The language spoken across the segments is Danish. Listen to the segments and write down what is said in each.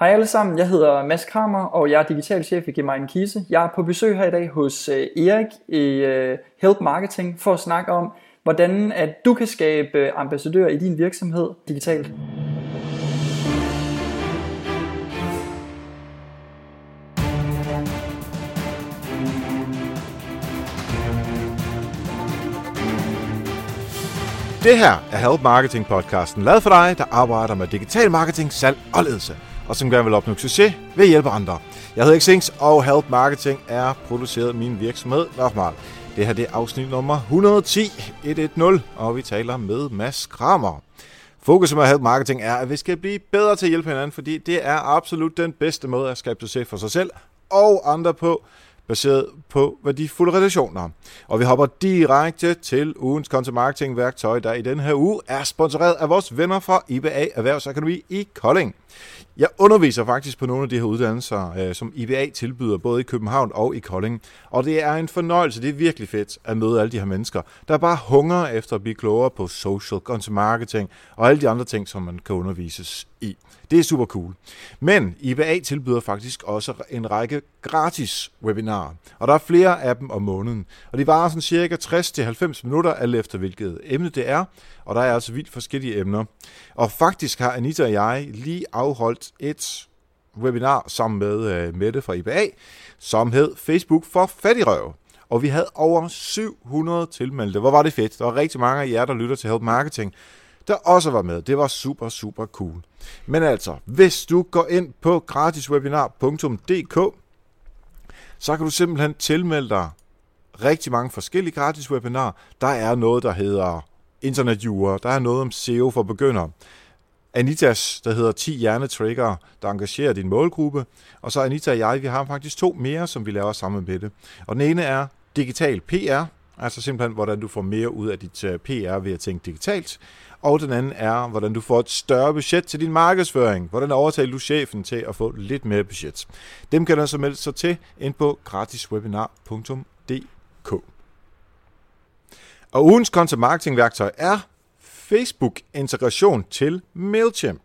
Hej alle sammen, jeg hedder Mads Kramer, og jeg er digital chef i Gemein Kise. Jeg er på besøg her i dag hos øh, Erik i øh, Help Marketing for at snakke om, hvordan at du kan skabe øh, ambassadører i din virksomhed digitalt. Det her er Help Marketing podcasten, lavet for dig, der arbejder med digital marketing, salg og ledelse og som gerne vil opnå succes ved at hjælpe andre. Jeg hedder Xings, og Help Marketing er produceret af min virksomhed Normal. Det her det er afsnit nummer 110, 110, og vi taler med Mads Kramer. Fokus med Help Marketing er, at vi skal blive bedre til at hjælpe hinanden, fordi det er absolut den bedste måde at skabe succes for sig selv og andre på, baseret på værdifulde relationer. Og vi hopper direkte til ugens content marketing værktøj, der i den her uge er sponsoreret af vores venner fra IBA Erhvervsakademi i Kolding. Jeg underviser faktisk på nogle af de her uddannelser, øh, som IBA tilbyder, både i København og i Kolding. Og det er en fornøjelse, det er virkelig fedt at møde alle de her mennesker, der bare hunger efter at blive klogere på social, content marketing og alle de andre ting, som man kan undervises i. Det er super cool. Men IBA tilbyder faktisk også en række gratis webinarer, og der er flere af dem om måneden. Og de varer sådan cirka 60-90 minutter, alt efter hvilket emne det er, og der er altså vildt forskellige emner. Og faktisk har Anita og jeg lige afholdt et webinar sammen med øh, Mette fra IBA, som hed Facebook for fattigrøv. Og vi havde over 700 tilmeldte. Hvor var det fedt. Der var rigtig mange af jer, der lytter til Help Marketing, der også var med. Det var super, super cool. Men altså, hvis du går ind på gratiswebinar.dk, så kan du simpelthen tilmelde dig rigtig mange forskellige gratis webinarer. Der er noget, der hedder internetjure, der er noget om SEO for begyndere. Anitas, der hedder 10 hjernetrigger, der engagerer din målgruppe. Og så Anita og jeg, vi har faktisk to mere, som vi laver sammen med det. Og den ene er digital PR, altså simpelthen, hvordan du får mere ud af dit øh, PR ved at tænke digitalt. Og den anden er, hvordan du får et større budget til din markedsføring. Hvordan overtaler du chefen til at få lidt mere budget. Dem kan du så melde sig til ind på gratiswebinar.dk. Og ugens content marketing værktøj er Facebook-integration til MailChimp.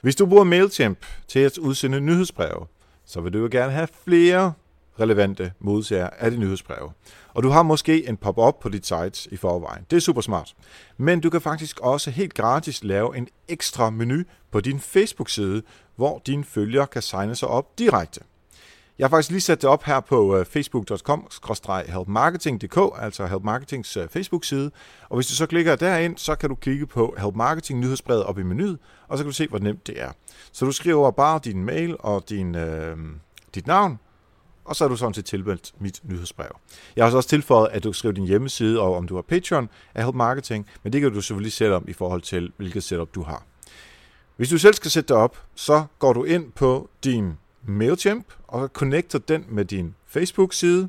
Hvis du bruger MailChimp til at udsende nyhedsbreve, så vil du jo gerne have flere relevante modtagere af de nyhedsbreve. Og du har måske en pop-up på dit site i forvejen. Det er super smart. Men du kan faktisk også helt gratis lave en ekstra menu på din Facebook-side, hvor dine følgere kan signe sig op direkte. Jeg har faktisk lige sat det op her på øh, facebook.com-helpmarketing.dk, altså Help Marketings øh, Facebook-side. Og hvis du så klikker derind, så kan du klikke på Help Marketing nyhedsbrevet op i menuet, og så kan du se, hvor nemt det er. Så du skriver bare din mail og din, øh, dit navn, og så er du sådan set tilmeldt mit nyhedsbrev. Jeg har også tilføjet, at du skriver din hjemmeside, og om du har Patreon af Help Marketing, men det kan du selvfølgelig sætte om i forhold til, hvilket setup du har. Hvis du selv skal sætte det op, så går du ind på din MailChimp, og connecter den med din Facebook-side,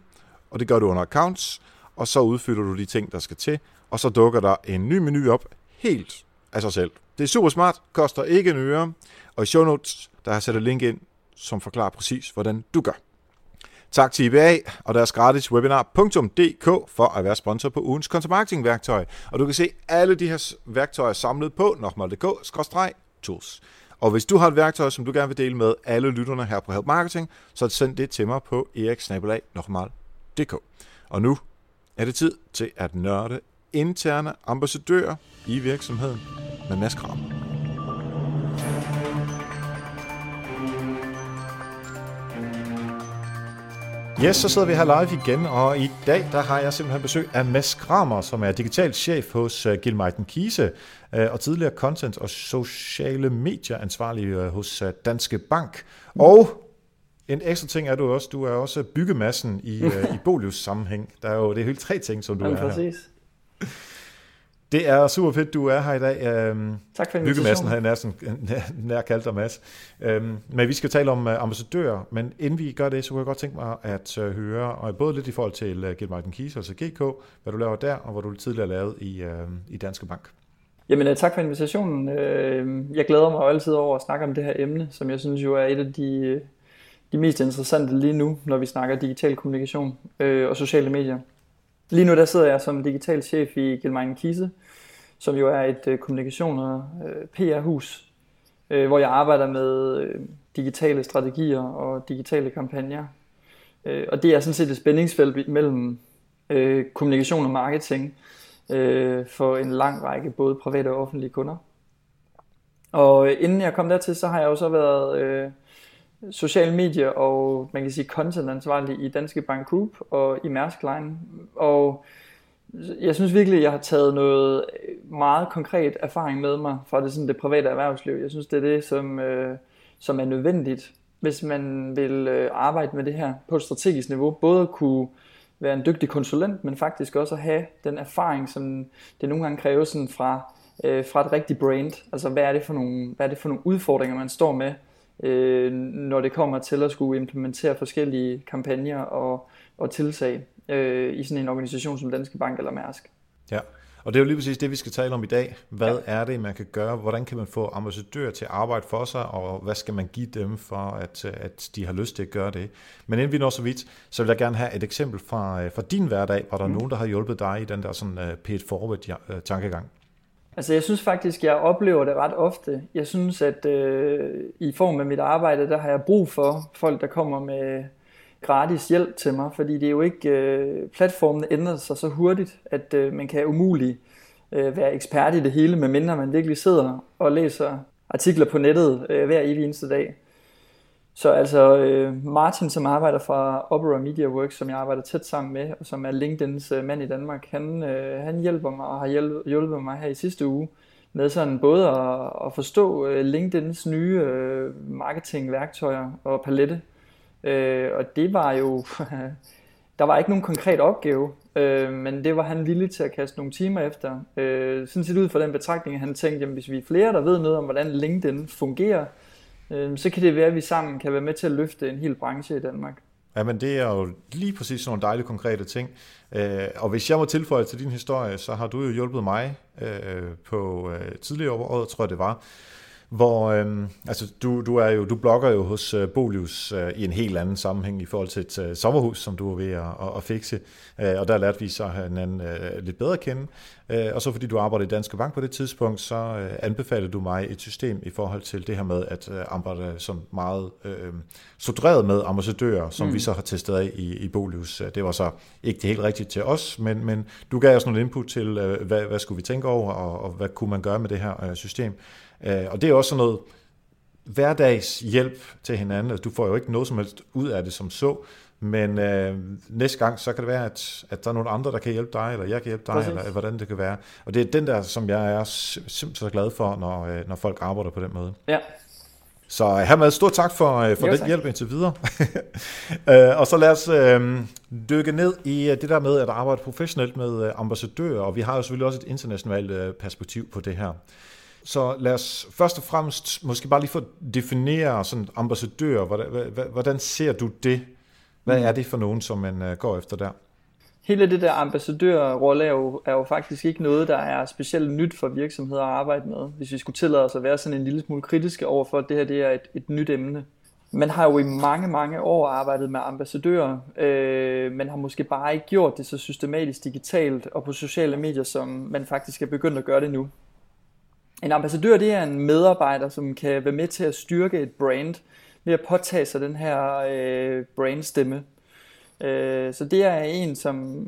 og det gør du under Accounts, og så udfylder du de ting, der skal til, og så dukker der en ny menu op helt af sig selv. Det er super smart, koster ikke en øre, og i show notes, der har jeg sat et link ind, som forklarer præcis, hvordan du gør. Tak til IBA og deres gratis webinar.dk for at være sponsor på ugens content marketing værktøj. Og du kan se alle de her værktøjer samlet på nokmal.dk-tools. Og hvis du har et værktøj, som du gerne vil dele med alle lytterne her på Help Marketing, så send det til mig på eriksnabelag.dk. Og nu er det tid til at nørde interne ambassadører i virksomheden med Mads Kramer. Yes, så sidder vi her live igen, og i dag der har jeg simpelthen besøg af Mads Kramer, som er digital chef hos uh, øh, Gilmeiten Kise, uh, og tidligere content- og sociale medier ansvarlig uh, hos uh, Danske Bank. Og en ekstra ting er du også, du er også byggemassen i, uh, i Bolius sammenhæng. Der er jo, det er helt tre ting, som du Jamen, er præcis. her. Det er super fedt, du er her i dag. Øhm, tak for invitationen. har jeg nær, nær, nær kaldt dig, Mads. Øhm, men vi skal tale om uh, ambassadører, men inden vi gør det, så kunne jeg godt tænke mig at uh, høre, og både lidt i forhold til uh, Get Martin Keys, altså GK, hvad du laver der, og hvad du tidligere lavet i, uh, i Danske Bank. Jamen tak for invitationen. Jeg glæder mig altid over at snakke om det her emne, som jeg synes jo er et af de, de mest interessante lige nu, når vi snakker digital kommunikation og sociale medier. Lige nu der sidder jeg som digital chef i Gilmein Kise, som jo er et øh, kommunikation- og øh, PR-hus, øh, hvor jeg arbejder med øh, digitale strategier og digitale kampagner. Øh, og det er sådan set et spændingsfelt mellem øh, kommunikation og marketing øh, for en lang række både private og offentlige kunder. Og øh, inden jeg kom dertil, så har jeg jo så været øh, social medier og man kan sige contentansvarlig i Danske Bank Group og i Mærsk Line. Og jeg synes virkelig, at jeg har taget noget meget konkret erfaring med mig fra det, sådan det private erhvervsliv. Jeg synes, det er det, som, øh, som er nødvendigt, hvis man vil øh, arbejde med det her på et strategisk niveau. Både at kunne være en dygtig konsulent, men faktisk også at have den erfaring, som det nogle gange kræver sådan fra, øh, fra et rigtigt brand. Altså hvad er, det for nogle, hvad er det for nogle udfordringer, man står med, øh, når det kommer til at skulle implementere forskellige kampagner og, og tilsag øh, i sådan en organisation som Danske Bank eller Mærsk. Ja, og det er jo lige præcis det, vi skal tale om i dag. Hvad ja. er det, man kan gøre? Hvordan kan man få ambassadører til at arbejde for sig, og hvad skal man give dem for, at, at de har lyst til at gøre det? Men inden vi når så vidt, så vil jeg gerne have et eksempel fra, fra din hverdag. Var der mm. nogen, der har hjulpet dig i den der sådan uh, paid forward uh, tankegang? Altså jeg synes faktisk, jeg oplever det ret ofte. Jeg synes, at øh, i form af mit arbejde, der har jeg brug for folk, der kommer med gratis hjælp til mig, fordi det er jo ikke, øh, platformen ændrer sig så hurtigt, at øh, man kan umuligt øh, være ekspert i det hele, medmindre man virkelig sidder og læser artikler på nettet øh, hver evig eneste dag. Så altså øh, Martin, som arbejder fra Opera Media Works, som jeg arbejder tæt sammen med, og som er LinkedIns øh, mand i Danmark, han, øh, han hjælper mig og har hjulpet mig her i sidste uge med sådan både at, at forstå øh, LinkedIns nye øh, marketingværktøjer og palette. Øh, og det var jo, der var ikke nogen konkret opgave, øh, men det var han villig til at kaste nogle timer efter. Øh, sådan set ud fra den betragtning, at han tænkte, jamen hvis vi er flere, der ved noget om, hvordan LinkedIn fungerer, øh, så kan det være, at vi sammen kan være med til at løfte en hel branche i Danmark. Ja, men det er jo lige præcis sådan nogle dejlige konkrete ting. Øh, og hvis jeg må tilføje til din historie, så har du jo hjulpet mig øh, på øh, tidligere år, tror jeg det var, hvor øhm, altså du, du er jo du blogger jo hos uh, Bolius uh, i en helt anden sammenhæng i forhold til et uh, sommerhus, som du er ved at, at, at fikse, uh, og der lærte vi så hinanden uh, lidt bedre at kende. Uh, og så fordi du arbejdede i Danske Bank på det tidspunkt, så uh, anbefalede du mig et system i forhold til det her med at uh, arbejde som meget uh, struktureret med ambassadører, som mm. vi så har testet af i, i Bolius. Det var så ikke det helt rigtigt til os, men, men du gav os nogle input til, uh, hvad, hvad skulle vi tænke over, og, og hvad kunne man gøre med det her uh, system. Øh, og det er også sådan noget hverdags hjælp til hinanden. Altså, du får jo ikke noget som helst ud af det som så, men øh, næste gang, så kan det være, at, at der er nogle andre, der kan hjælpe dig, eller jeg kan hjælpe dig, Præcis. eller hvordan det kan være. Og det er den der, som jeg er simpelthen så glad for, når, øh, når folk arbejder på den måde. Ja. Så hermed stort tak for, øh, for jo, den tak. hjælp indtil videre. øh, og så lad os øh, dykke ned i det der med at arbejde professionelt med ambassadører, og vi har jo selvfølgelig også et internationalt perspektiv på det her. Så lad os først og fremmest måske bare lige få definere sådan ambassadør. Hvordan, hvordan ser du det? Hvad er det for nogen, som man øh, går efter der? Hele det der ambassadørrolle er jo, er jo faktisk ikke noget, der er specielt nyt for virksomheder at arbejde med. Hvis vi skulle tillade os at være sådan en lille smule kritiske overfor, at det her det er et, et nyt emne. Man har jo i mange, mange år arbejdet med ambassadører, øh, men har måske bare ikke gjort det så systematisk digitalt og på sociale medier, som man faktisk er begyndt at gøre det nu. En ambassadør det er en medarbejder, som kan være med til at styrke et brand ved at påtage sig den her øh, brandstemme. Øh, så det er en, som,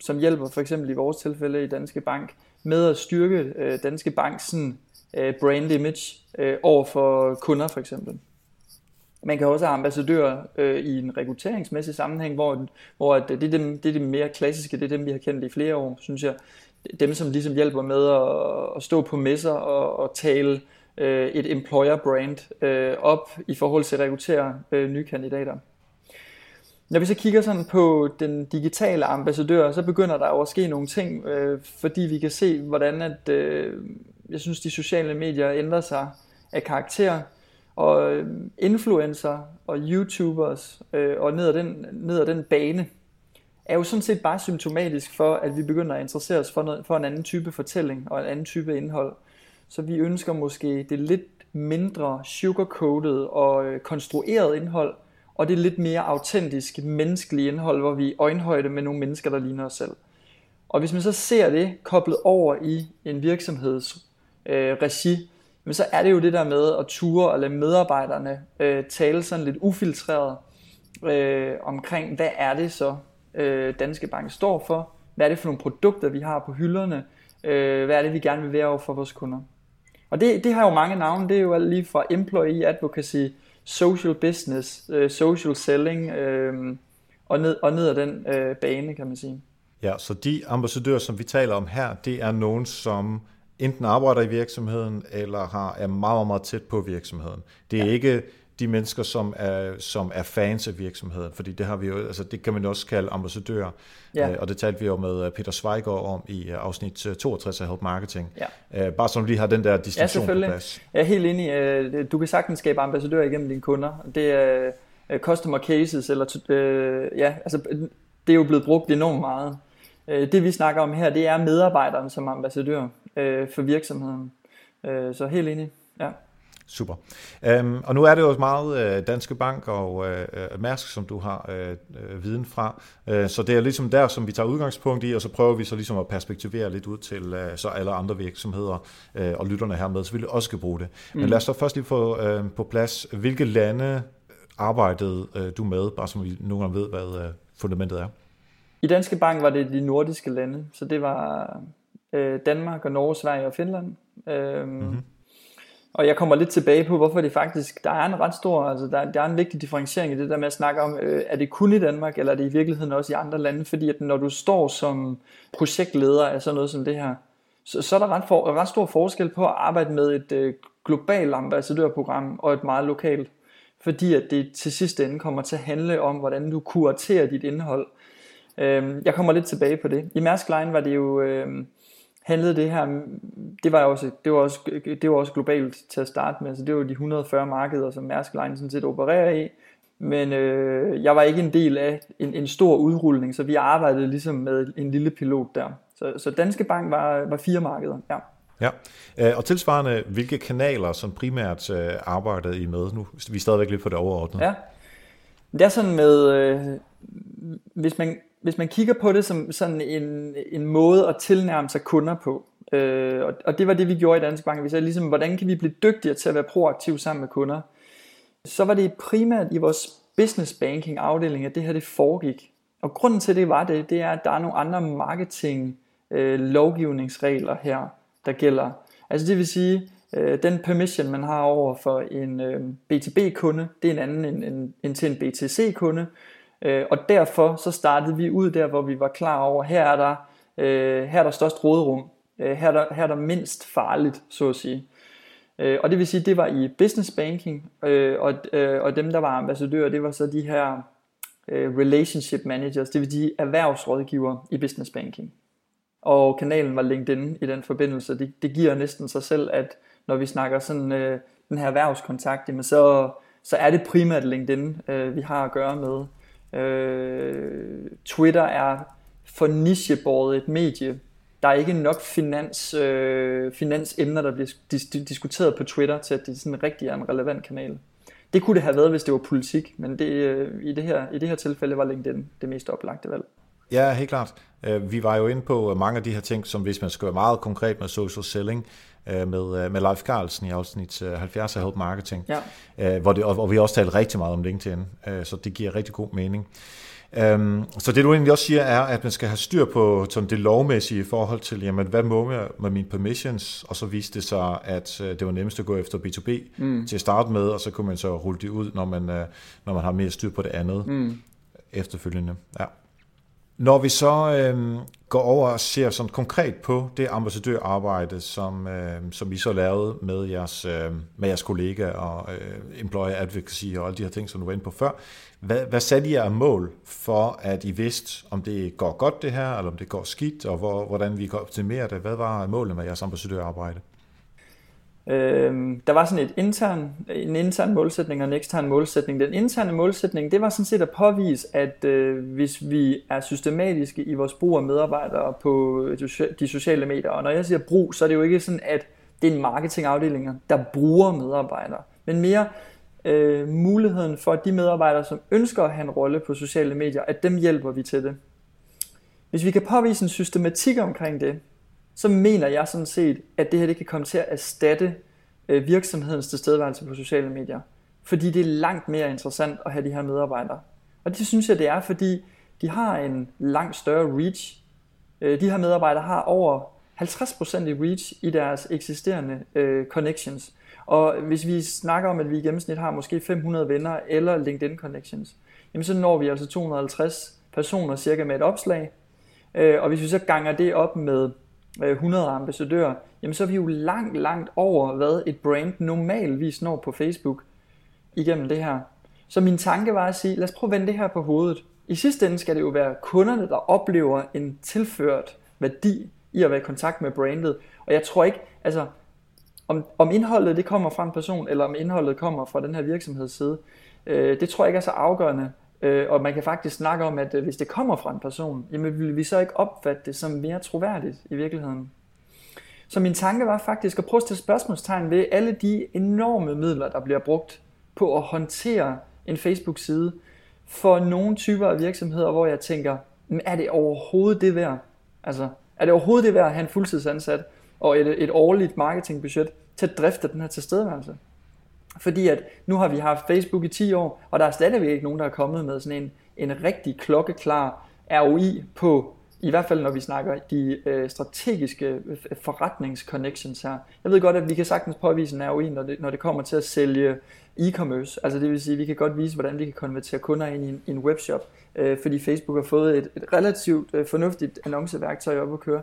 som hjælper for eksempel i vores tilfælde i Danske Bank med at styrke øh, Danske Banks øh, brand image øh, over for kunder for eksempel. Man kan også have ambassadører øh, i en rekrutteringsmæssig sammenhæng, hvor, hvor at det, er dem, det er det mere klassiske, det er dem, vi har kendt i flere år, synes jeg dem, som ligesom hjælper med at, at stå på messer og, og tale øh, et employer brand øh, op i forhold til at rekruttere øh, nye kandidater. Når vi så kigger sådan på den digitale ambassadør, så begynder der jo at ske nogle ting, øh, fordi vi kan se, hvordan at, øh, jeg synes, de sociale medier ændrer sig af karakter, og øh, influencer og YouTubers øh, og ned ad den, ned ad den bane, er jo sådan set bare symptomatisk for, at vi begynder at interessere os for, noget, for en anden type fortælling og en anden type indhold. Så vi ønsker måske det lidt mindre sugarcoated og øh, konstrueret indhold, og det lidt mere autentisk, menneskelige indhold, hvor vi er øjenhøjde med nogle mennesker, der ligner os selv. Og hvis man så ser det koblet over i en virksomheds øh, regi, men så er det jo det der med at ture og lade medarbejderne øh, tale sådan lidt ufiltreret øh, omkring, hvad er det så, øh, Danske Bank står for, hvad er det for nogle produkter, vi har på hylderne, øh, hvad er det, vi gerne vil være over for vores kunder. Og det, det har jo mange navne, det er jo alt lige fra employee advocacy, social business, øh, social selling, øh, og, ned, og ned ad den øh, bane, kan man sige. Ja, så de ambassadører, som vi taler om her, det er nogen, som enten arbejder i virksomheden, eller har, er meget, meget, tæt på virksomheden. Det er ja. ikke de mennesker, som er, som er fans af virksomheden, fordi det har vi jo, altså det kan man også kalde ambassadører, ja. øh, og det talte vi jo med øh, Peter Zweigård om i uh, afsnit 62 af Help Marketing. Ja. Uh, bare du lige har den der distinktion ja, på plads. Jeg er helt enig. Du kan sagtens skabe ambassadører igennem dine kunder. Det er customer cases, eller uh, ja, altså det er jo blevet brugt enormt meget. Det vi snakker om her, det er medarbejderen som ambassadør uh, for virksomheden. Uh, så helt enig. Ja. Super. Um, og nu er det jo meget uh, Danske Bank og uh, Mærsk, som du har uh, viden fra. Uh, så det er ligesom der, som vi tager udgangspunkt i, og så prøver vi så ligesom at perspektivere lidt ud til uh, så alle andre virksomheder uh, og lytterne hermed selvfølgelig også skal bruge det. Mm. Men lad os så først lige få uh, på plads, hvilke lande arbejdede uh, du med, bare så vi nogle gange ved, hvad uh, fundamentet er? I Danske Bank var det de nordiske lande, så det var uh, Danmark og Norge, Sverige og Finland. Uh, mm-hmm. Og jeg kommer lidt tilbage på, hvorfor det faktisk, der er en ret stor, altså der, der er en vigtig differentiering i det der med at snakke om, øh, er det kun i Danmark, eller er det i virkeligheden også i andre lande? Fordi at når du står som projektleder af sådan noget som det her, så, så er der ret, for, ret stor forskel på at arbejde med et øh, globalt ambassadørprogram og et meget lokalt. Fordi at det til sidste ende kommer til at handle om, hvordan du kuraterer dit indhold. Øh, jeg kommer lidt tilbage på det. I Mærsk Line var det jo... Øh, handlede det her, det var også, det var også, det var også globalt til at starte med, så det var de 140 markeder, som Mærsk Line sådan set opererer i, men øh, jeg var ikke en del af en, en stor udrulning, så vi arbejdede ligesom med en lille pilot der. Så, så Danske Bank var, var fire markeder, ja. Ja, øh, og tilsvarende, hvilke kanaler som primært øh, arbejdede I med? Nu vi er stadigvæk lidt på det overordnede. Ja, det er sådan med, øh, hvis man hvis man kigger på det som sådan en, en måde at tilnærme sig kunder på, øh, og, og det var det vi gjorde i Danske Bank, vi sagde ligesom, hvordan kan vi blive dygtigere til at være proaktive sammen med kunder, så var det primært i vores business banking afdeling, at det her det foregik. Og grunden til det var det, det er, at der er nogle andre marketing øh, lovgivningsregler her, der gælder. Altså det vil sige, øh, den permission man har over for en øh, B2B-kunde, det er en anden end, end, end til en BTC-kunde, Øh, og derfor så startede vi ud der, hvor vi var klar over, her er der, øh, her er der størst råderum, øh, her, er der, her er der mindst farligt, så at sige. Øh, og det vil sige, det var i business banking, øh, og, øh, og dem, der var ambassadører, det var så de her øh, relationship managers, det vil sige erhvervsrådgivere i business banking. Og kanalen var LinkedIn i den forbindelse. Det, det giver næsten sig selv, at når vi snakker sådan øh, den her erhvervskontakt, jamen så, så er det primært LinkedIn, øh, vi har at gøre med. Øh, Twitter er for nichebåret et medie. Der er ikke nok finans, øh, finansemner, der bliver dis- diskuteret på Twitter, til at det sådan rigtig er en relevant kanal. Det kunne det have været, hvis det var politik, men det, øh, i, det her, i det her tilfælde var LinkedIn det mest oplagte valg. Ja, helt klart. Øh, vi var jo inde på mange af de her ting, som hvis man skal være meget konkret med social selling, øh, med, øh, med Leif Carlsen i afsnit 70 af Help Marketing, ja. hvor det, og vi også talt rigtig meget om LinkedIn, så det giver rigtig god mening. Um, så det du egentlig også siger er, at man skal have styr på sådan det lovmæssige i forhold til, jamen hvad må jeg med mine permissions, og så viste det sig, at det var nemmest at gå efter B2B mm. til at starte med, og så kunne man så rulle det ud, når man, når man har mere styr på det andet mm. efterfølgende. Ja. Når vi så øh, går over og ser sådan konkret på det ambassadørarbejde, som, øh, som I så lavede med jeres, øh, med jeres kollega og øh, employer advocacy og alle de her ting, som du var inde på før, hvad, hvad satte I jer mål for, at I vidste, om det går godt det her, eller om det går skidt, og hvor, hvordan vi kan optimere det? Hvad var målet med jeres ambassadørarbejde? Øh, der var sådan et intern, en intern målsætning og en ekstern målsætning. Den interne målsætning, det var sådan set at påvise, at øh, hvis vi er systematiske i vores brug af medarbejdere på de sociale medier, og når jeg siger brug, så er det jo ikke sådan, at det er en marketingafdeling, der bruger medarbejdere, men mere øh, muligheden for, at de medarbejdere, som ønsker at have en rolle på sociale medier, at dem hjælper vi til det. Hvis vi kan påvise en systematik omkring det, så mener jeg sådan set, at det her det kan komme til at erstatte øh, virksomhedens tilstedeværelse på sociale medier. Fordi det er langt mere interessant at have de her medarbejdere. Og det synes jeg, det er, fordi de har en langt større reach. Øh, de her medarbejdere har over 50% i reach i deres eksisterende øh, connections. Og hvis vi snakker om, at vi i gennemsnit har måske 500 venner eller LinkedIn connections, jamen så når vi altså 250 personer cirka med et opslag. Øh, og hvis vi så ganger det op med Øh, 100 ambassadører, jamen så er vi jo langt, langt over, hvad et brand normalvis når på Facebook igennem det her. Så min tanke var at sige, lad os prøve at vende det her på hovedet. I sidste ende skal det jo være kunderne, der oplever en tilført værdi i at være i kontakt med brandet. Og jeg tror ikke, altså om, om indholdet det kommer fra en person, eller om indholdet kommer fra den her virksomheds side, øh, det tror jeg ikke er så afgørende. Øh, og man kan faktisk snakke om, at øh, hvis det kommer fra en person, jamen vil vi så ikke opfatte det som mere troværdigt i virkeligheden. Så min tanke var faktisk at prøve at stille spørgsmålstegn ved alle de enorme midler, der bliver brugt på at håndtere en Facebook-side for nogle typer af virksomheder, hvor jeg tænker, er det overhovedet det værd? Altså, er det overhovedet det værd at have en fuldtidsansat og et, et årligt marketingbudget til at drifte den her tilstedeværelse? Fordi at nu har vi haft Facebook i 10 år, og der er stadigvæk ikke nogen, der er kommet med sådan en, en rigtig klokkeklar ROI på, i hvert fald når vi snakker de øh, strategiske øh, forretningsconnections her. Jeg ved godt, at vi kan sagtens påvise en ROI, når det, når det kommer til at sælge e-commerce. Altså det vil sige, at vi kan godt vise, hvordan vi kan konvertere kunder ind i en, i en webshop, øh, fordi Facebook har fået et, et relativt øh, fornuftigt annonceværktøj op at køre.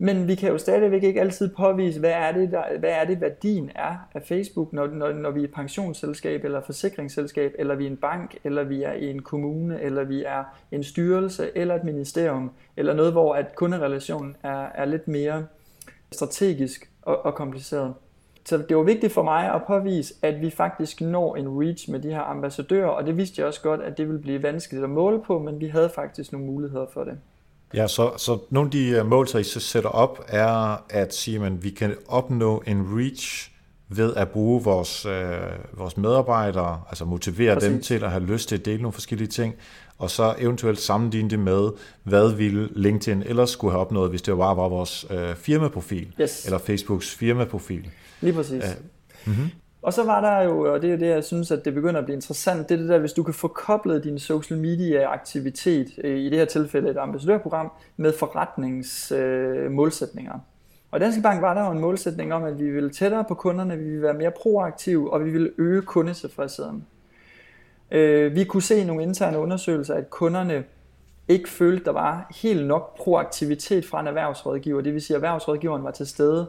Men vi kan jo stadigvæk ikke altid påvise, hvad er det, der, hvad er det værdien er af Facebook, når, når, når vi er et pensionsselskab, eller forsikringsselskab, eller vi er en bank, eller vi er i en kommune, eller vi er en styrelse, eller et ministerium, eller noget, hvor at kunderelationen er, er lidt mere strategisk og, og kompliceret. Så det var vigtigt for mig at påvise, at vi faktisk når en reach med de her ambassadører, og det vidste jeg også godt, at det ville blive vanskeligt at måle på, men vi havde faktisk nogle muligheder for det. Ja, så, så nogle af de øh, mål, I så sætter op, er at sige, at vi kan opnå en reach ved at bruge vores, øh, vores medarbejdere, altså motivere Præcis. dem til at have lyst til at dele nogle forskellige ting, og så eventuelt sammenligne det med, hvad ville LinkedIn ellers skulle have opnået, hvis det bare var vores øh, firmaprofil, yes. eller Facebooks firmaprofil. Lige præcis. Æh, mm-hmm. Og så var der jo, og det er det, jeg synes, at det begynder at blive interessant, det er det der, hvis du kan få koblet din social media aktivitet, øh, i det her tilfælde et ambassadørprogram, med forretningsmålsætninger. Øh, og i Danske Bank var der jo en målsætning om, at vi ville tættere på kunderne, vi ville være mere proaktive, og vi ville øge kundetilfredsheden. Øh, vi kunne se i nogle interne undersøgelser, at kunderne ikke følte, der var helt nok proaktivitet fra en erhvervsrådgiver. Det vil sige, at erhvervsrådgiveren var til stede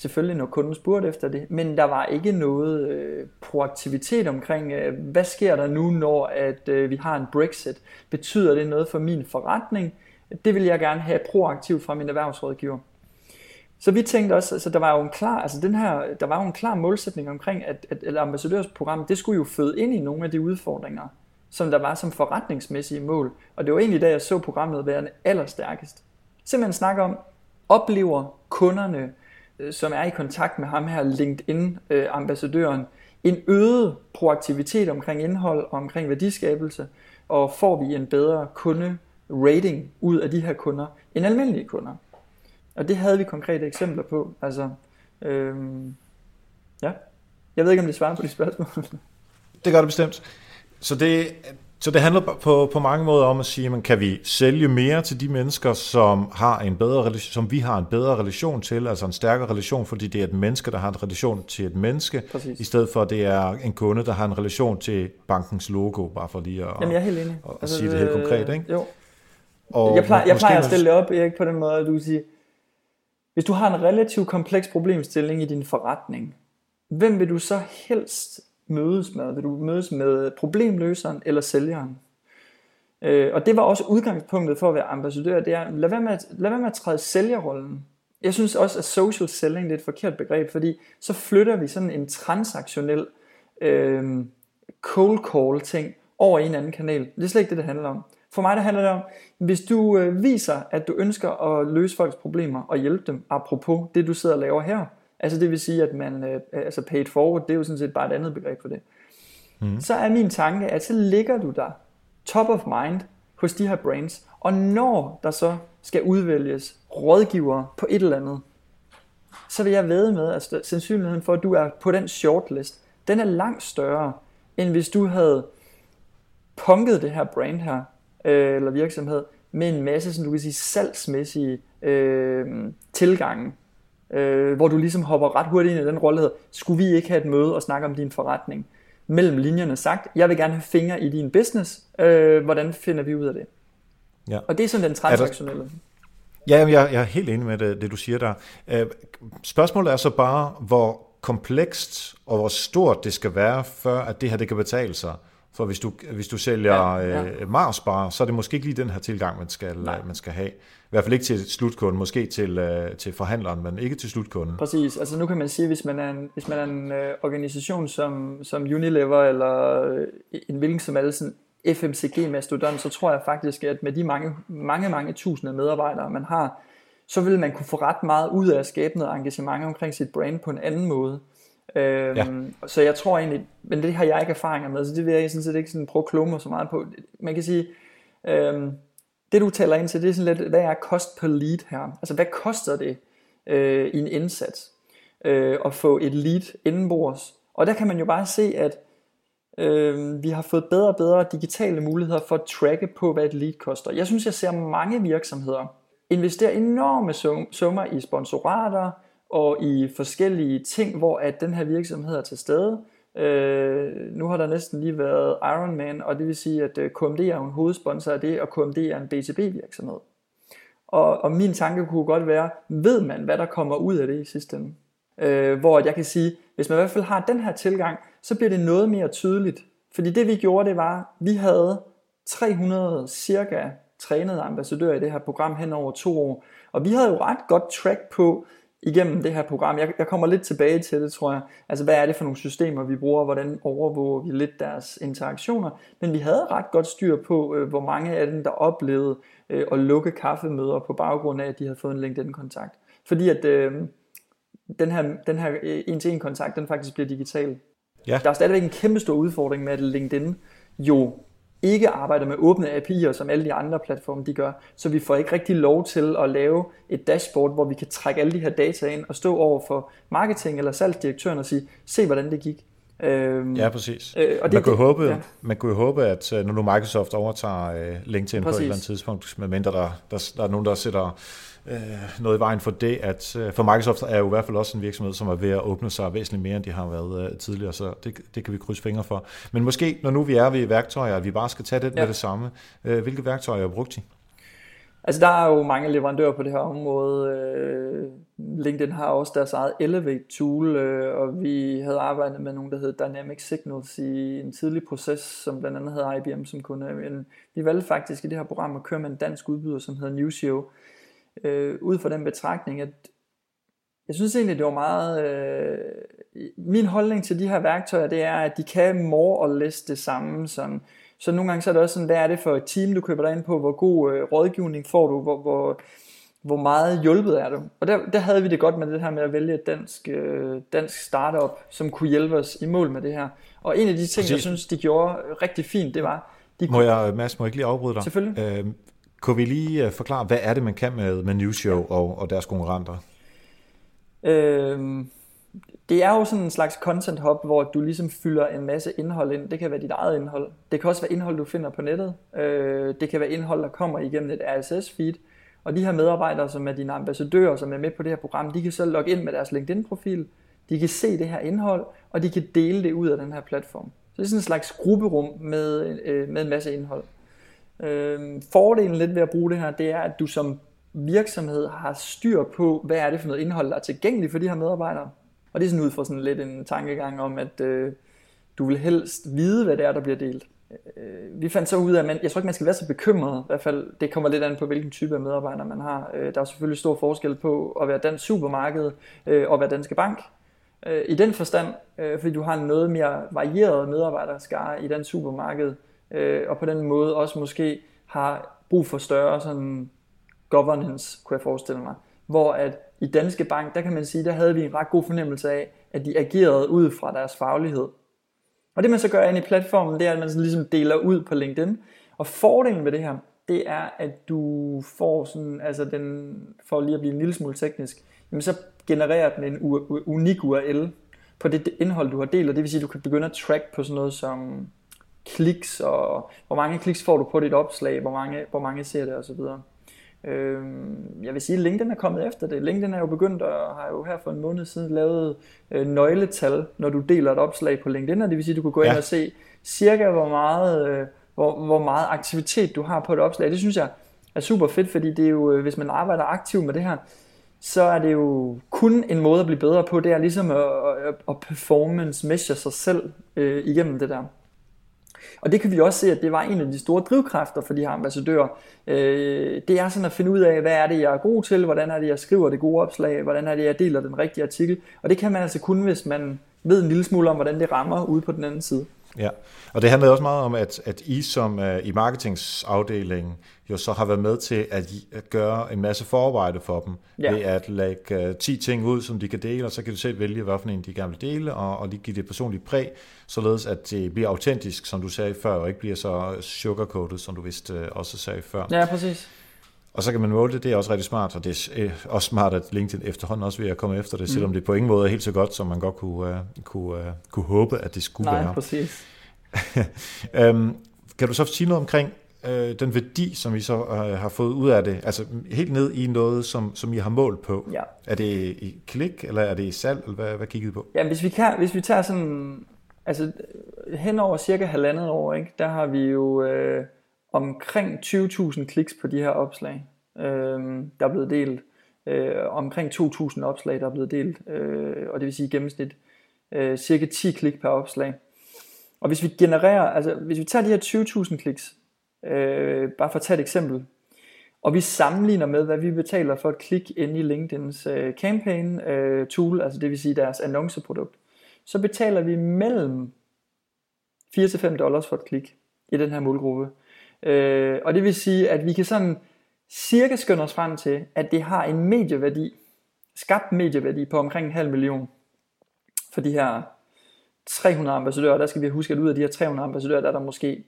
selvfølgelig når kunden spurgte efter det, men der var ikke noget øh, proaktivitet omkring, øh, hvad sker der nu, når at øh, vi har en Brexit? Betyder det noget for min forretning? Det vil jeg gerne have proaktivt fra min erhvervsrådgiver. Så vi tænkte også, altså der var jo en klar, altså den her, der var jo en klar målsætning omkring, at, at, at ambassadørsprogram, det skulle jo føde ind i nogle af de udfordringer, som der var som forretningsmæssige mål. Og det var egentlig da jeg så programmet være allerstærkest. Simpelthen snakke om, oplever kunderne Øh, som er i kontakt med ham her LinkedIn-ambassadøren, øh, en øget proaktivitet omkring indhold og omkring værdiskabelse, og får vi en bedre kunde-rating ud af de her kunder end almindelige kunder. Og det havde vi konkrete eksempler på. Altså, øhm, ja. Jeg ved ikke, om det svarer på de spørgsmål. Det gør det bestemt. Så det, så det handler på, på mange måder om at sige, at kan vi sælge mere til de mennesker, som, har en bedre, som vi har en bedre relation til, altså en stærkere relation, fordi det er et menneske, der har en relation til et menneske, Præcis. i stedet for at det er en kunde, der har en relation til bankens logo, bare for lige at, Jamen, jeg er helt enig. at, at altså, sige det helt konkret. Ikke? Jo. Og jeg plejer, jeg plejer at stille det op Erik, på den måde, at du siger, hvis du har en relativt kompleks problemstilling i din forretning, hvem vil du så helst mødes med? Vil du mødes med problemløseren eller sælgeren? Øh, og det var også udgangspunktet for at være ambassadør, det er, lad være med at, lad være med at træde sælgerrollen. Jeg synes også, at social selling det er et forkert begreb, fordi så flytter vi sådan en transaktionel øh, cold call ting over i en anden kanal. Det er slet ikke det, det handler om. For mig der handler det om, hvis du øh, viser, at du ønsker at løse folks problemer og hjælpe dem, apropos det du sidder og laver her, Altså det vil sige, at man, øh, altså paid forward, det er jo sådan set bare et andet begreb for det. Mm. Så er min tanke, at så ligger du der top of mind hos de her brands, og når der så skal udvælges rådgivere på et eller andet, så vil jeg ved med, at sandsynligheden for, at du er på den shortlist, den er langt større, end hvis du havde punket det her brand her, øh, eller virksomhed, med en masse, som du kan sige, salgsmæssige øh, tilgange, øh, hvor du ligesom hopper ret hurtigt ind i den rolle, skulle vi ikke have et møde og snakke om din forretning? Mellem linjerne sagt, jeg vil gerne have fingre i din business, øh, hvordan finder vi ud af det? Ja. Og det er sådan den transaktionelle. Ja, jeg, jeg er helt enig med det, det du siger der. Øh, spørgsmålet er så bare, hvor komplekst og hvor stort det skal være, før at det her det kan betale sig. For hvis du, hvis du sælger ja, ja. Øh, Mars bare, så er det måske ikke lige den her tilgang, man skal, man skal have. I hvert fald ikke til slutkunden, måske til, øh, til forhandleren, men ikke til slutkunden. Præcis. Altså nu kan man sige, hvis man er en, hvis man er en øh, organisation som, som Unilever eller øh, en hvilken som helst sådan FMCG-mastodon, så tror jeg faktisk, at med de mange, mange, mange tusinde medarbejdere, man har, så vil man kunne få ret meget ud af at skabe noget engagement omkring sit brand på en anden måde. Øhm, ja. Så jeg tror egentlig, men det har jeg ikke erfaringer med, så det vil jeg sådan set ikke sådan prøve at mig så meget på. Man kan sige, øhm, det du taler ind til, det er sådan lidt, hvad er kost per lead her? Altså hvad koster det øh, i en indsats øh, at få et lead indenbords? Og der kan man jo bare se, at øh, vi har fået bedre og bedre digitale muligheder for at tracke på, hvad et lead koster. Jeg synes, jeg ser mange virksomheder investere enorme summer i sponsorater, og i forskellige ting, hvor at den her virksomhed er til stede. Øh, nu har der næsten lige været Ironman, og det vil sige, at øh, KMD er en hovedsponsor af det, og KMD er en B2B-virksomhed. Og, og min tanke kunne godt være, ved man, hvad der kommer ud af det i sidste ende? Øh, hvor jeg kan sige, hvis man i hvert fald har den her tilgang, så bliver det noget mere tydeligt. Fordi det vi gjorde, det var, vi havde 300 cirka trænede ambassadører i det her program hen over to år. Og vi havde jo ret godt track på, igennem det her program. Jeg, jeg kommer lidt tilbage til det, tror jeg. Altså, hvad er det for nogle systemer, vi bruger? Hvordan overvåger vi lidt deres interaktioner? Men vi havde ret godt styr på, øh, hvor mange af dem, der oplevede øh, at lukke kaffemøder på baggrund af, at de havde fået en LinkedIn-kontakt. Fordi at øh, den her, den her øh, en-til-en-kontakt, den faktisk bliver digital. Ja. Der er stadigvæk en kæmpe stor udfordring med, at LinkedIn jo ikke arbejder med åbne API'er, som alle de andre platforme de gør, så vi får ikke rigtig lov til at lave et dashboard, hvor vi kan trække alle de her data ind og stå over for marketing eller salgsdirektøren og sige, se hvordan det gik. Øhm, ja, præcis. Øh, og det, man, kunne det, håbe, ja. man kunne håbe, at øh, når nu Microsoft overtager øh, LinkedIn præcis. på et eller andet tidspunkt, medmindre der, der, der er nogen, der sætter noget i vejen for det, at øh, for Microsoft er jo i hvert fald også en virksomhed, som er ved at åbne sig væsentligt mere, end de har været øh, tidligere, så det, det kan vi krydse fingre for. Men måske, når nu vi er ved værktøjer, at vi bare skal tage det ja. med det samme, øh, hvilke værktøjer har brugt I? Altså der er jo mange leverandører på det her område. Øh, LinkedIn har også deres eget Elevate tool, øh, og vi havde arbejdet med nogen, der hed Dynamic Signals i en tidlig proces, som blandt andet havde IBM som kunde. Men vi valgte faktisk i det her program at køre med en dansk udbyder, som hedder Newshow, øh, ud fra den betragtning, at jeg synes egentlig, det var meget... Øh, min holdning til de her værktøjer, det er, at de kan more og less det samme. Sådan. Så nogle gange så er det også sådan, hvad er det for et team, du køber dig ind på? Hvor god øh, rådgivning får du? Hvor, hvor, hvor meget hjulpet er du? Og der, der havde vi det godt med det her med at vælge et dansk, øh, dansk startup, som kunne hjælpe os i mål med det her. Og en af de ting, Præcis. jeg synes, de gjorde rigtig fint, det var... De må jeg, Mads, må jeg ikke lige afbryde dig? Selvfølgelig. Øh, kunne vi lige øh, forklare, hvad er det, man kan med, med Newshow og, og deres konkurrenter? Øhm, det er jo sådan en slags content hub, hvor du ligesom fylder en masse indhold ind. Det kan være dit eget indhold. Det kan også være indhold, du finder på nettet. Øh, det kan være indhold, der kommer igennem et RSS-feed. Og de her medarbejdere, som er dine ambassadører, som er med på det her program, de kan så logge ind med deres LinkedIn-profil. De kan se det her indhold, og de kan dele det ud af den her platform. Så det er sådan en slags grupperum med, øh, med en masse indhold. Øh, fordelen lidt ved at bruge det her, det er, at du som virksomhed har styr på, hvad er det for noget indhold, der er tilgængeligt for de her medarbejdere. Og det er sådan ud fra sådan lidt en tankegang om, at øh, du vil helst vide, hvad det er, der bliver delt. Øh, vi fandt så ud af, at man, jeg tror ikke, man skal være så bekymret. I hvert fald, det kommer lidt an på, hvilken type af medarbejdere man har. Øh, der er selvfølgelig stor forskel på at være dansk supermarked øh, og være danske bank. Øh, I den forstand, øh, fordi du har en noget mere varieret medarbejderskare i den supermarked, øh, og på den måde også måske har brug for større sådan governance, kunne jeg forestille mig. Hvor at i Danske Bank, der kan man sige, der havde vi en ret god fornemmelse af, at de agerede ud fra deres faglighed. Og det man så gør ind i platformen, det er, at man sådan ligesom deler ud på LinkedIn. Og fordelen ved det her, det er, at du får sådan, altså den, for lige at blive en lille smule teknisk, jamen så genererer den en unik URL på det indhold, du har delt, og det vil sige, at du kan begynde at track på sådan noget som kliks, og hvor mange kliks får du på dit opslag, hvor mange, hvor mange ser det osv. Øh, jeg vil sige, at LinkedIn er kommet efter det. LinkedIn er jo begyndt og har jo her for en måned siden lavet øh, nøgletal, når du deler et opslag på LinkedIn, og det vil sige, at du kan gå ind ja. og se cirka, hvor meget, øh, hvor, hvor meget aktivitet du har på et opslag. Det synes jeg er super fedt, fordi det er jo, øh, hvis man arbejder aktivt med det her, så er det jo kun en måde at blive bedre på, det er ligesom at, at, at performance measure sig selv øh, igennem det der. Og det kan vi også se, at det var en af de store drivkræfter for de her ambassadører. Øh, det er sådan at finde ud af, hvad er det, jeg er god til, hvordan er det, jeg skriver det gode opslag, hvordan er det, jeg deler den rigtige artikel. Og det kan man altså kun, hvis man ved en lille smule om, hvordan det rammer ude på den anden side. Ja, og det handler også meget om, at, at I som uh, i marketingsafdelingen jo så har været med til at, at gøre en masse forarbejde for dem, ja. ved at lægge uh, 10 ting ud, som de kan dele, og så kan du selv vælge, for en de gerne vil dele, og, og lige give det personligt præg, således at det bliver autentisk, som du sagde før, og ikke bliver så sugarcoated, som du vist uh, også sagde før. Ja, præcis. Og så kan man måle det, det er også rigtig smart, og det er også smart, at LinkedIn efterhånden også vil at komme efter det, mm. selvom det på ingen måde er helt så godt, som man godt kunne, uh, kunne, uh, kunne håbe, at det skulle Nej, være. præcis. um, kan du så sige noget omkring uh, den værdi, som vi så uh, har fået ud af det, altså helt ned i noget, som, som I har målt på? Ja. Er det i klik, eller er det i salg, eller hvad, hvad kiggede I på? Ja, hvis vi, kan, hvis vi tager sådan, altså hen over cirka halvandet år, ikke, der har vi jo... Uh, omkring 20.000 kliks på de her opslag, øh, der er blevet delt. Øh, omkring 2.000 opslag, der er blevet delt, øh, og det vil sige i gennemsnit øh, cirka 10 klik per opslag. Og hvis vi genererer, altså hvis vi tager de her 20.000 kliks, øh, bare for at tage et eksempel, og vi sammenligner med, hvad vi betaler for et klik inde i LinkedIns øh, campaign øh, tool, altså det vil sige deres annonceprodukt, så betaler vi mellem 4-5 dollars for et klik i den her målgruppe. Øh, og det vil sige, at vi kan sådan cirka skønne os frem til, at det har en medieværdi, skabt medieværdi på omkring en halv million for de her 300 ambassadører. Der skal vi huske, at ud af de her 300 ambassadører, der er der måske,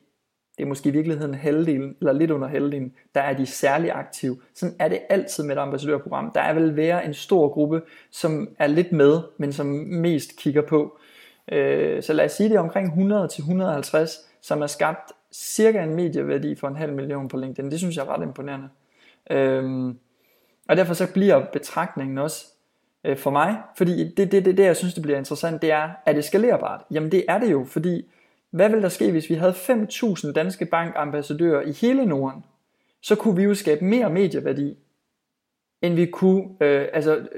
det er måske i virkeligheden halvdelen, eller lidt under halvdelen, der er de særlig aktive. Sådan er det altid med et ambassadørprogram. Der er vel være en stor gruppe, som er lidt med, men som mest kigger på. Øh, så lad os sige, det er omkring 100-150, som er skabt cirka en medieværdi for en halv million på LinkedIn. Det synes jeg er ret imponerende. Øhm, og derfor så bliver betragtningen også øh, for mig, fordi det, det, det, det, jeg synes, det bliver interessant, det er, er det skalerbart? Jamen det er det jo, fordi hvad vil der ske, hvis vi havde 5.000 danske bankambassadører i hele Norden? Så kunne vi jo skabe mere medieværdi, end vi kunne, øh, altså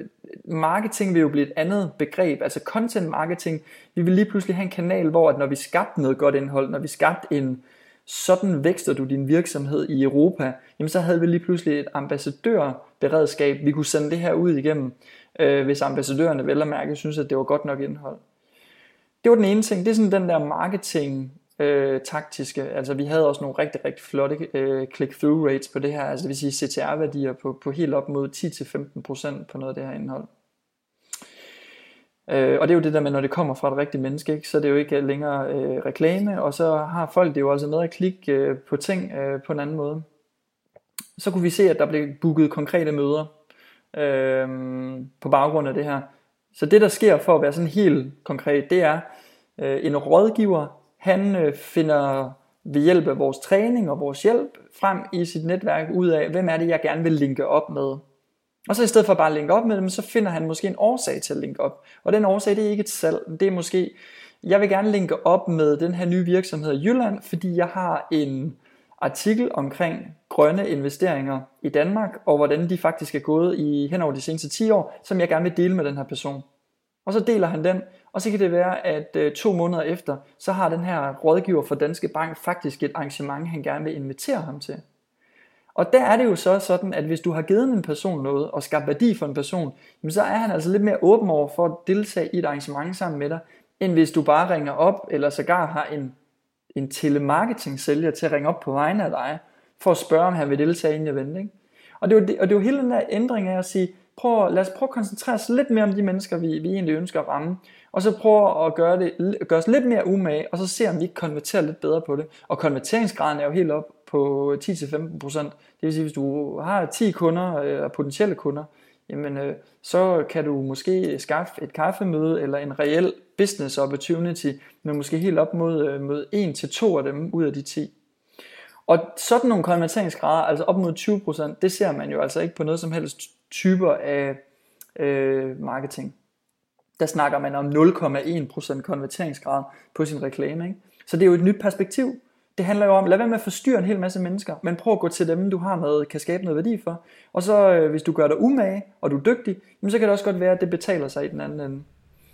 marketing vil jo blive et andet begreb, altså content marketing, vi vil lige pludselig have en kanal, hvor at når vi skabte noget godt indhold, når vi skabte en, sådan vækster du din virksomhed i Europa, jamen så havde vi lige pludselig et ambassadørberedskab, vi kunne sende det her ud igennem, øh, hvis ambassadørerne vel og mærke synes, at det var godt nok indhold. Det var den ene ting, det er sådan den der marketing øh, taktiske, altså vi havde også nogle rigtig, rigtig flotte øh, click-through rates på det her, altså det vil sige CTR-værdier på, på helt op mod 10-15% på noget af det her indhold. Øh, og det er jo det der med, når det kommer fra et rigtigt menneske, ikke, så er det jo ikke længere øh, reklame, og så har folk det jo også med at klikke øh, på ting øh, på en anden måde. Så kunne vi se, at der blev booket konkrete møder øh, på baggrund af det her. Så det der sker for at være sådan helt konkret, det er øh, en rådgiver, han øh, finder ved hjælp af vores træning og vores hjælp frem i sit netværk ud af, hvem er det, jeg gerne vil linke op med. Og så i stedet for bare at linke op med dem, så finder han måske en årsag til at linke op. Og den årsag, det er ikke et salg. Det er måske, jeg vil gerne linke op med den her nye virksomhed i Jylland, fordi jeg har en artikel omkring grønne investeringer i Danmark, og hvordan de faktisk er gået i hen over de seneste 10 år, som jeg gerne vil dele med den her person. Og så deler han den, og så kan det være, at øh, to måneder efter, så har den her rådgiver for Danske Bank faktisk et arrangement, han gerne vil invitere ham til. Og der er det jo så sådan, at hvis du har givet en person noget og skabt værdi for en person, så er han altså lidt mere åben over for at deltage i et arrangement sammen med dig, end hvis du bare ringer op, eller sågar har en, en telemarketing-sælger til at ringe op på vegne af dig, for at spørge, om han vil deltage i en event. Ikke? Og, det er jo, det, og det er jo hele den der ændring af at sige, prøv, lad os prøve at koncentrere os lidt mere om de mennesker, vi, vi egentlig ønsker at ramme, og så prøve at gøre, det, gøre os lidt mere umage, og så se, om vi kan konvertere lidt bedre på det. Og konverteringsgraden er jo helt op på 10-15%. Det vil sige, hvis du har 10 kunder, øh, eller potentielle kunder, jamen øh, så kan du måske skaffe et kaffemøde eller en reel business opportunity, men måske helt op mod, øh, mod 1 til af dem ud af de 10. Og sådan nogle konverteringsgrader, altså op mod 20%, det ser man jo altså ikke på noget som helst typer af øh, marketing. Der snakker man om 0,1% konverteringsgrad på sin reklame. Ikke? Så det er jo et nyt perspektiv. Det handler jo om, lad være med at forstyrre en hel masse mennesker, men prøv at gå til dem, du har noget, kan skabe noget værdi for. Og så øh, hvis du gør dig umage, og du er dygtig, så kan det også godt være, at det betaler sig i den anden ende.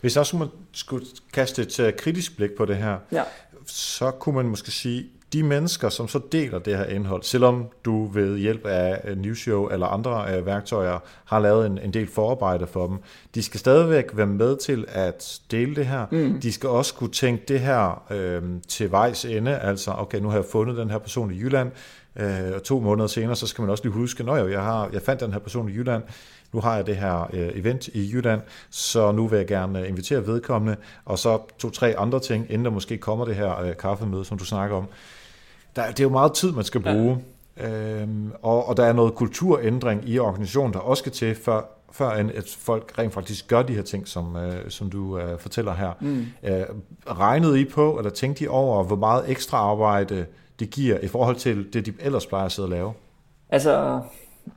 Hvis også man skulle kaste et uh, kritisk blik på det her, ja. så kunne man måske sige, de mennesker, som så deler det her indhold, selvom du ved hjælp af Newshow eller andre uh, værktøjer har lavet en, en del forarbejde for dem, de skal stadigvæk være med til at dele det her. Mm. De skal også kunne tænke det her øh, til vejs ende, altså okay, nu har jeg fundet den her person i Jylland, øh, og to måneder senere, så skal man også lige huske, når jeg, har, jeg fandt den her person i Jylland, nu har jeg det her øh, event i Jylland, så nu vil jeg gerne invitere vedkommende, og så to-tre andre ting, inden der måske kommer det her øh, kaffemøde, som du snakker om. Der, det er jo meget tid, man skal bruge, ja. øhm, og, og der er noget kulturændring i organisationen, der også skal til, før, før end at folk rent faktisk gør de her ting, som, øh, som du øh, fortæller her. Mm. Øh, regnede I på, eller tænkte I over, hvor meget ekstra arbejde det giver i forhold til det, de ellers plejer at sidde og lave? Altså,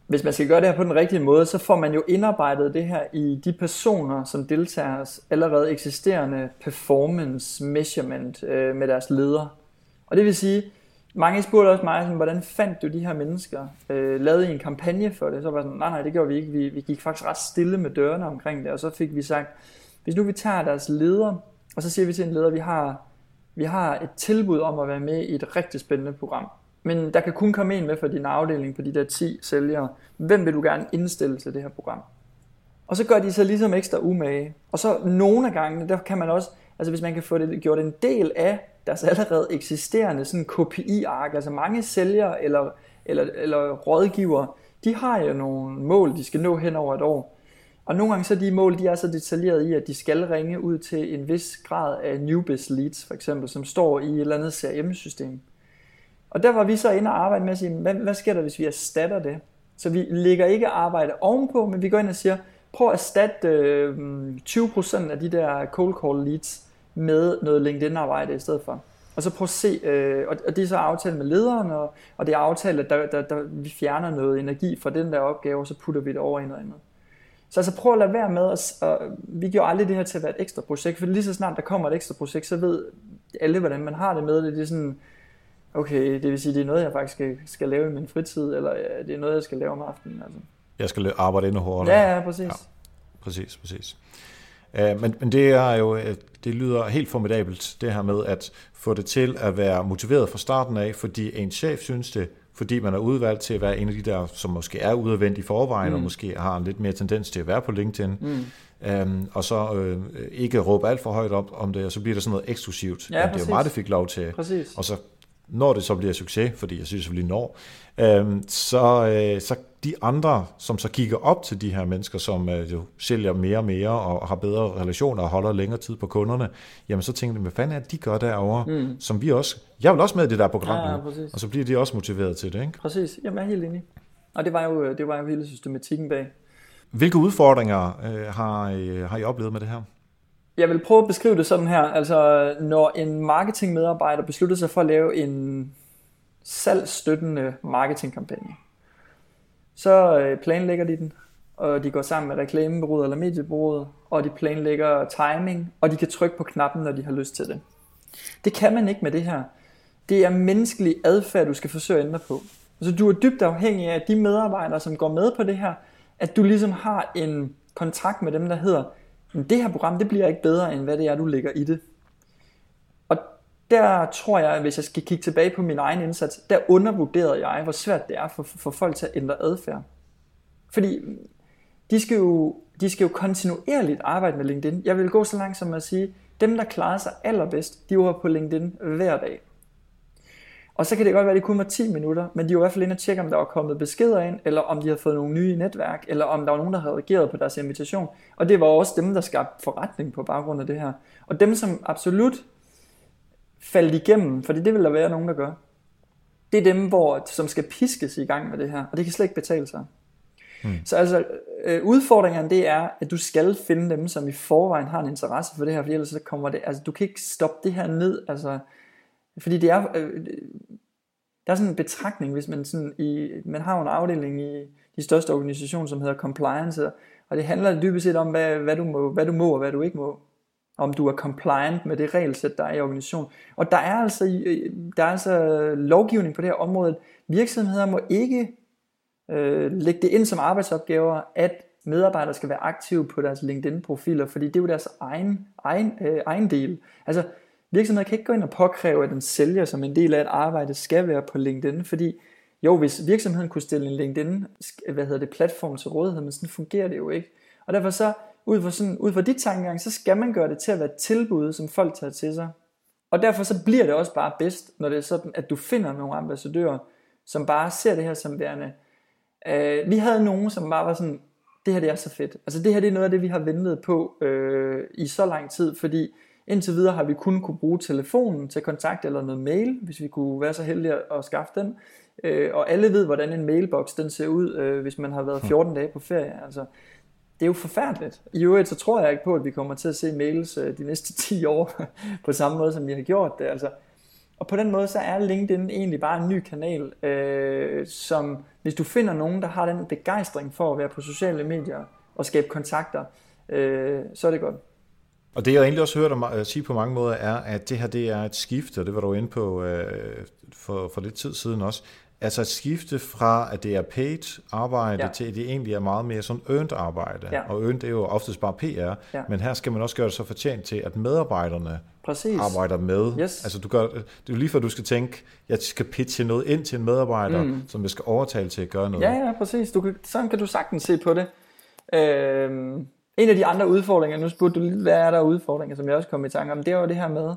hvis man skal gøre det her på den rigtige måde, så får man jo indarbejdet det her i de personer, som deltager allerede eksisterende performance measurement øh, med deres ledere. Og det vil sige, mange spurgte også mig, sådan, hvordan fandt du de her mennesker? Øh, lavede I en kampagne for det? Så var jeg sådan, nej, nej, det gjorde vi ikke. Vi, vi gik faktisk ret stille med dørene omkring det, og så fik vi sagt, hvis nu vi tager deres leder, og så siger vi til en leder, vi har, vi har et tilbud om at være med i et rigtig spændende program. Men der kan kun komme en med fra din afdeling på de der 10 sælgere. Hvem vil du gerne indstille til det her program? Og så gør de så ligesom ekstra umage. Og så nogle af gangene, der kan man også, altså hvis man kan få det gjort en del af deres allerede eksisterende sådan KPI-ark, altså mange sælgere eller, eller, eller rådgivere, de har jo nogle mål, de skal nå hen over et år. Og nogle gange så de mål, de er så detaljeret i, at de skal ringe ud til en vis grad af newbies leads, for eksempel, som står i et eller andet CRM-system. Og der var vi så inde og arbejde med at sige, hvad, hvad sker der, hvis vi erstatter det? Så vi lægger ikke arbejde ovenpå, men vi går ind og siger, prøv at erstatte øh, 20% af de der cold call leads med noget LinkedIn-arbejde i stedet for. Og så prøv at se, øh, og det er så aftalt med lederen, og, og det er aftalt, at der, der, der, vi fjerner noget energi fra den der opgave, og så putter vi det over i noget andet. Så altså prøv at lade være med, at, og vi gjorde aldrig det her til at være et ekstra projekt, for lige så snart der kommer et ekstra projekt, så ved alle, hvordan man har det med det. Det er sådan, okay, det vil sige, det er noget, jeg faktisk skal, skal lave i min fritid, eller ja, det er noget, jeg skal lave om aftenen. Altså. Jeg skal arbejde endnu hårdere. Ja, ja, præcis. Ja, præcis, præcis. Uh, men, men det er jo, øh, det lyder helt formidabelt, det her med at få det til at være motiveret fra starten af, fordi en chef synes det, fordi man er udvalgt til at være en af de der, som måske er udadvendt i forvejen, mm. og måske har en lidt mere tendens til at være på LinkedIn, mm. Um, og så øh, ikke råbe alt for højt op om det, og så bliver det sådan noget eksklusivt. Ja, det er jo meget, det fik lov til. Præcis. Og så når det så bliver succes, fordi jeg synes selvfølgelig når, øh, så, øh, så de andre, som så kigger op til de her mennesker, som øh, jo sælger mere og mere og har bedre relationer og holder længere tid på kunderne, jamen så tænker de, hvad fanden er det, de gør derovre, mm. som vi også, jeg vil også med i det der program ja, ja, og så bliver de også motiveret til det, ikke? Præcis, jamen jeg er helt enig. Og det var jo, det var jo hele systematikken bag. Hvilke udfordringer øh, har, I, har I oplevet med det her? Jeg vil prøve at beskrive det sådan her. Altså, når en marketingmedarbejder beslutter sig for at lave en salgsstøttende marketingkampagne, så øh, planlægger de den, og de går sammen med reklamebureauet eller mediebureauet, og de planlægger timing, og de kan trykke på knappen, når de har lyst til det. Det kan man ikke med det her. Det er menneskelig adfærd, du skal forsøge at ændre på. Altså, du er dybt afhængig af de medarbejdere, som går med på det her, at du ligesom har en kontrakt med dem, der hedder, det her program, det bliver ikke bedre, end hvad det er, du lægger i det. Og der tror jeg, hvis jeg skal kigge tilbage på min egen indsats, der undervurderede jeg, hvor svært det er for, for folk til at ændre adfærd. Fordi de skal, jo, de skal jo kontinuerligt arbejde med LinkedIn. Jeg vil gå så langt som at sige, dem der klarer sig allerbedst, de var på LinkedIn hver dag. Og så kan det godt være, at det kun var 10 minutter, men de var i hvert fald inde og tjekke, om der var kommet beskeder ind, eller om de havde fået nogle nye netværk, eller om der var nogen, der havde reageret på deres invitation. Og det var også dem, der skabte forretning på baggrund af det her. Og dem, som absolut faldt igennem, fordi det vil der være nogen, der gør, det er dem, hvor, som skal piskes i gang med det her, og det kan slet ikke betale sig. Mm. Så altså, øh, udfordringen det er, at du skal finde dem, som i forvejen har en interesse for det her, for ellers så kommer det, altså du kan ikke stoppe det her ned, altså, fordi det er, øh, øh, der er sådan en betragtning, hvis man sådan i, man har en afdeling i de største organisationer, som hedder compliance, og det handler dybest set om, hvad, hvad, du må, hvad du må og hvad du ikke må. Om du er compliant med det regelsæt, der er i organisationen. Og der er altså, øh, der er altså lovgivning på det her område. Virksomheder må ikke øh, lægge det ind som arbejdsopgaver, at medarbejdere skal være aktive på deres LinkedIn-profiler, fordi det er jo deres egen, egen, øh, egen del. Altså, virksomheder kan ikke gå ind og påkræve, at den sælger som en del af et arbejde skal være på LinkedIn, fordi jo, hvis virksomheden kunne stille en LinkedIn hvad hedder det, platform til rådighed, men sådan fungerer det jo ikke. Og derfor så, ud fra, sådan, ud fra dit tankegang, så skal man gøre det til at være et tilbud, som folk tager til sig. Og derfor så bliver det også bare bedst, når det er sådan, at du finder nogle ambassadører, som bare ser det her som værende. Øh, vi havde nogen, som bare var sådan, det her det er så fedt. Altså det her det er noget af det, vi har ventet på øh, i så lang tid, fordi indtil videre har vi kun kunne bruge telefonen til kontakt eller noget mail, hvis vi kunne være så heldige at skaffe den. Øh, og alle ved, hvordan en mailbox den ser ud, øh, hvis man har været 14 hm. dage på ferie. Altså, det er jo forfærdeligt. I øvrigt så tror jeg ikke på, at vi kommer til at se mails øh, de næste 10 år på samme måde, som vi har gjort det. Altså, og på den måde så er LinkedIn egentlig bare en ny kanal, øh, som hvis du finder nogen, der har den begejstring for at være på sociale medier og skabe kontakter, øh, så er det godt. Og det jeg egentlig også hørt dig øh, sige på mange måder er, at det her det er et skifte, og det var du inde på øh, for, for lidt tid siden også, Altså et skifte fra, at det er paid arbejde, ja. til at det egentlig er meget mere sådan earned arbejde. Ja. Og earned er jo oftest bare PR, ja. men her skal man også gøre det så fortjent til, at medarbejderne Præcis. arbejder med. Yes. Altså du gør, det er jo lige før du skal tænke, jeg skal pitche noget ind til en medarbejder, mm. som jeg skal overtale til at gøre noget. Ja, ja, præcis. Du kan, sådan kan du sagtens se på det. Øhm, en af de andre udfordringer, nu spurgte du lidt, hvad er der udfordringer, som jeg også kom i tanke om, det var jo det her med,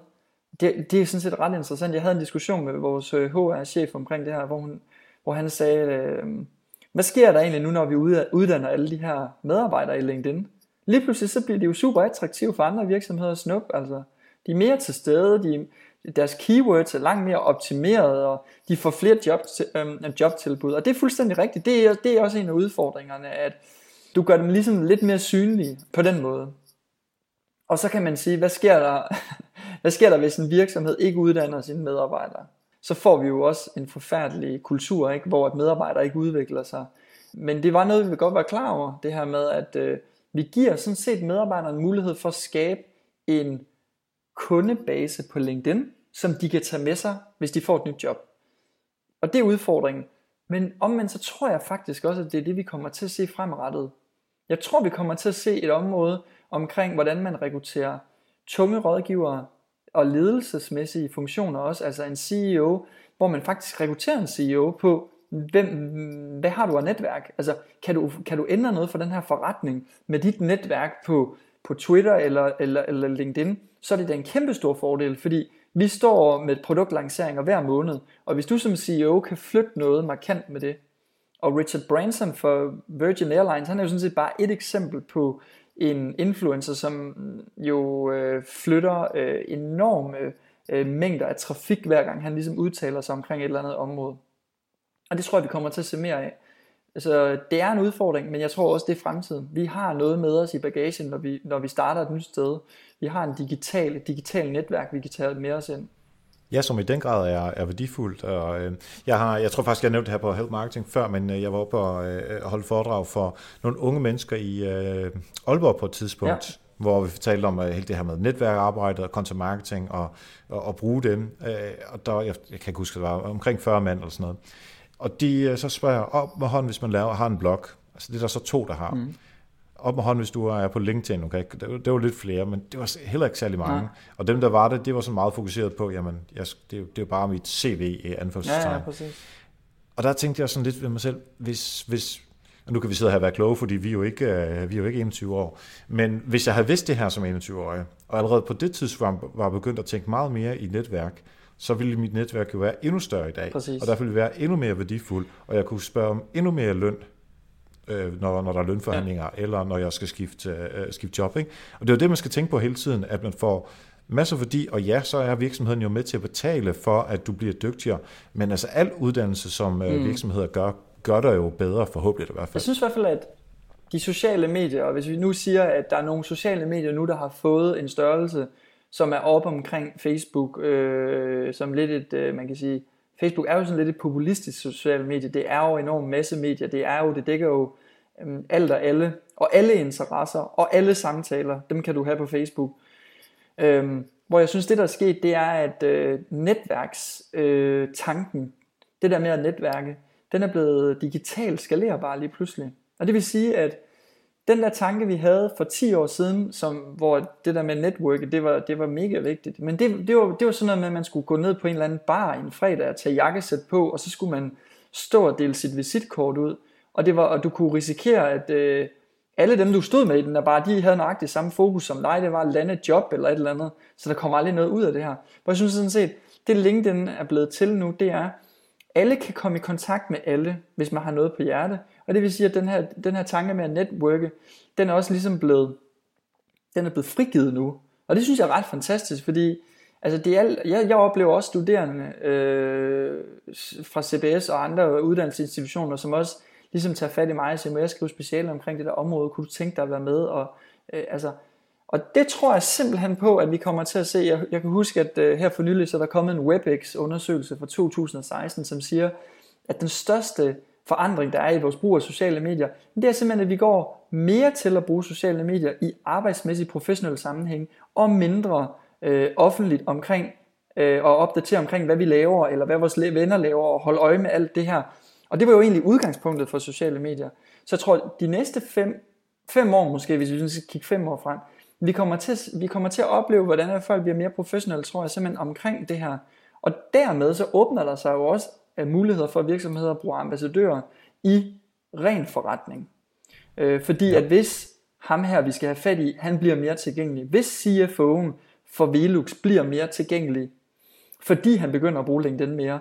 det, det er sådan set ret interessant. Jeg havde en diskussion med vores øh, HR-chef omkring det her, hvor, hun, hvor han sagde, øh, hvad sker der egentlig nu, når vi uddanner alle de her medarbejdere i LinkedIn? Lige pludselig så bliver det jo super attraktivt for andre virksomheder at snuppe. Altså, de er mere til stede, de, deres keywords er langt mere optimeret, og de får flere job, øh, jobtilbud. Og det er fuldstændig rigtigt. Det er, det er også en af udfordringerne, at du gør dem ligesom lidt mere synlige på den måde. Og så kan man sige, hvad sker der, hvad sker der hvis en virksomhed ikke uddanner sine medarbejdere? Så får vi jo også en forfærdelig kultur, ikke? hvor at medarbejdere ikke udvikler sig. Men det var noget, vi vil godt være klar over, det her med, at øh, vi giver sådan set medarbejderne mulighed for at skabe en kundebase på LinkedIn, som de kan tage med sig, hvis de får et nyt job. Og det er udfordringen. Men omvendt så tror jeg faktisk også, at det er det, vi kommer til at se fremadrettet. Jeg tror, vi kommer til at se et område omkring, hvordan man rekrutterer tunge rådgivere og ledelsesmæssige funktioner også, altså en CEO, hvor man faktisk rekrutterer en CEO på, hvem, hvad har du af netværk? Altså, kan du, kan du ændre noget for den her forretning med dit netværk på, på Twitter eller, eller, eller LinkedIn, så er det da en kæmpe stor fordel, fordi vi står med produktlanceringer hver måned, og hvis du som CEO kan flytte noget markant med det, og Richard Branson for Virgin Airlines, han er jo sådan set bare et eksempel på en influencer, som jo øh, flytter øh, enorme øh, mængder af trafik, hver gang han ligesom udtaler sig omkring et eller andet område. Og det tror jeg, vi kommer til at se mere af. Altså, det er en udfordring, men jeg tror også, det er fremtiden. Vi har noget med os i bagagen, når vi, når vi starter et nyt sted. Vi har en digital, et digitalt netværk, vi kan tage med os ind. Ja, som i den grad er, er værdifuldt. Og, øh, jeg, har, jeg tror faktisk, jeg nævnte det her på Help Marketing før, men øh, jeg var oppe og øh, holde foredrag for nogle unge mennesker i øh, Aalborg på et tidspunkt, ja. hvor vi fortalte om øh, hele det her med netværkarbejde og content marketing og, og, og bruge dem. Øh, og der, jeg, jeg kan ikke huske, det var omkring 40 mand eller sådan noget. Og de øh, så spørger op med hånden, hvis man laver, har en blog. Altså det er der så to, der har. Mm op med hånden, hvis du er på LinkedIn, okay? Det, det var lidt flere, men det var heller ikke særlig mange. Ja. Og dem, der var det, det var så meget fokuseret på, jamen, jeg, det, det er bare mit CV i anførselstegn. Ja, ja, præcis. Og der tænkte jeg sådan lidt ved mig selv, hvis, hvis og nu kan vi sidde her og være kloge, fordi vi er jo ikke, uh, vi er jo ikke 21 år. Men hvis jeg havde vidst det her som 21-årig, og allerede på det tidspunkt var begyndt at tænke meget mere i netværk, så ville mit netværk jo være endnu større i dag. Præcis. Og derfor ville det være endnu mere værdifuldt, og jeg kunne spørge om endnu mere løn, øh, når, når der er lønforhandlinger, ja. eller når jeg skal skifte, øh, skifte job. Ikke? Og det er jo det, man skal tænke på hele tiden, at man får masser værdi, og ja, så er virksomheden jo med til at betale for, at du bliver dygtigere, men altså al uddannelse, som øh, mm. virksomheder gør, gør dig jo bedre, forhåbentlig i hvert fald. Jeg synes i hvert fald, at de sociale medier, og hvis vi nu siger, at der er nogle sociale medier nu, der har fået en størrelse, som er op omkring Facebook, øh, som lidt et, øh, man kan sige, Facebook er jo sådan lidt et populistisk socialt medie. Det er jo enormt masse medier. Det er jo, det dækker jo øhm, alt og alle, og alle interesser, og alle samtaler, dem kan du have på Facebook. Øhm, hvor jeg synes, det der er sket, det er, at øh, netværkstanken, øh, det der med at netværke, den er blevet digitalt skalerbar lige pludselig. Og det vil sige, at den der tanke, vi havde for 10 år siden, som, hvor det der med netværket, det var, det var mega vigtigt. Men det, det, var, det var sådan noget med, at man skulle gå ned på en eller anden bar en fredag og tage jakkesæt på, og så skulle man stå og dele sit visitkort ud. Og, det var, og du kunne risikere, at øh, alle dem, du stod med i den der bar, de havde nøjagtigt samme fokus som dig. Det var at lande et job eller et eller andet. Så der kommer aldrig noget ud af det her. Hvor jeg synes sådan set, det LinkedIn er blevet til nu, det er, alle kan komme i kontakt med alle, hvis man har noget på hjerte. Og det vil sige, at den her, den her tanke med at netværke, den er også ligesom blevet, den er blevet frigivet nu. Og det synes jeg er ret fantastisk, fordi altså det er, jeg, jeg oplever også studerende øh, fra CBS og andre uddannelsesinstitutioner, som også ligesom tager fat i mig og siger, må jeg skrive speciale omkring det der område, kunne du tænke dig at være med? Og, øh, altså, og det tror jeg simpelthen på, at vi kommer til at se. Jeg, jeg kan huske, at øh, her for nylig, så er der kommet en WebEx-undersøgelse fra 2016, som siger, at den største forandring, der er i vores brug af sociale medier, det er simpelthen, at vi går mere til at bruge sociale medier i arbejdsmæssig professionel sammenhæng, og mindre øh, offentligt omkring, øh, og opdatere omkring, hvad vi laver, eller hvad vores venner laver, og holde øje med alt det her. Og det var jo egentlig udgangspunktet for sociale medier. Så jeg tror, de næste fem, fem år måske, hvis vi skal kigge fem år frem, vi kommer, til, vi kommer til at opleve, hvordan folk bliver mere professionelle, tror jeg, simpelthen omkring det her. Og dermed så åbner der sig jo også øh, muligheder for virksomheder at bruge ambassadører i ren forretning. Øh, fordi at hvis ham her, vi skal have fat i, han bliver mere tilgængelig, hvis CFO'en for Velux bliver mere tilgængelig, fordi han begynder at bruge LinkedIn mere,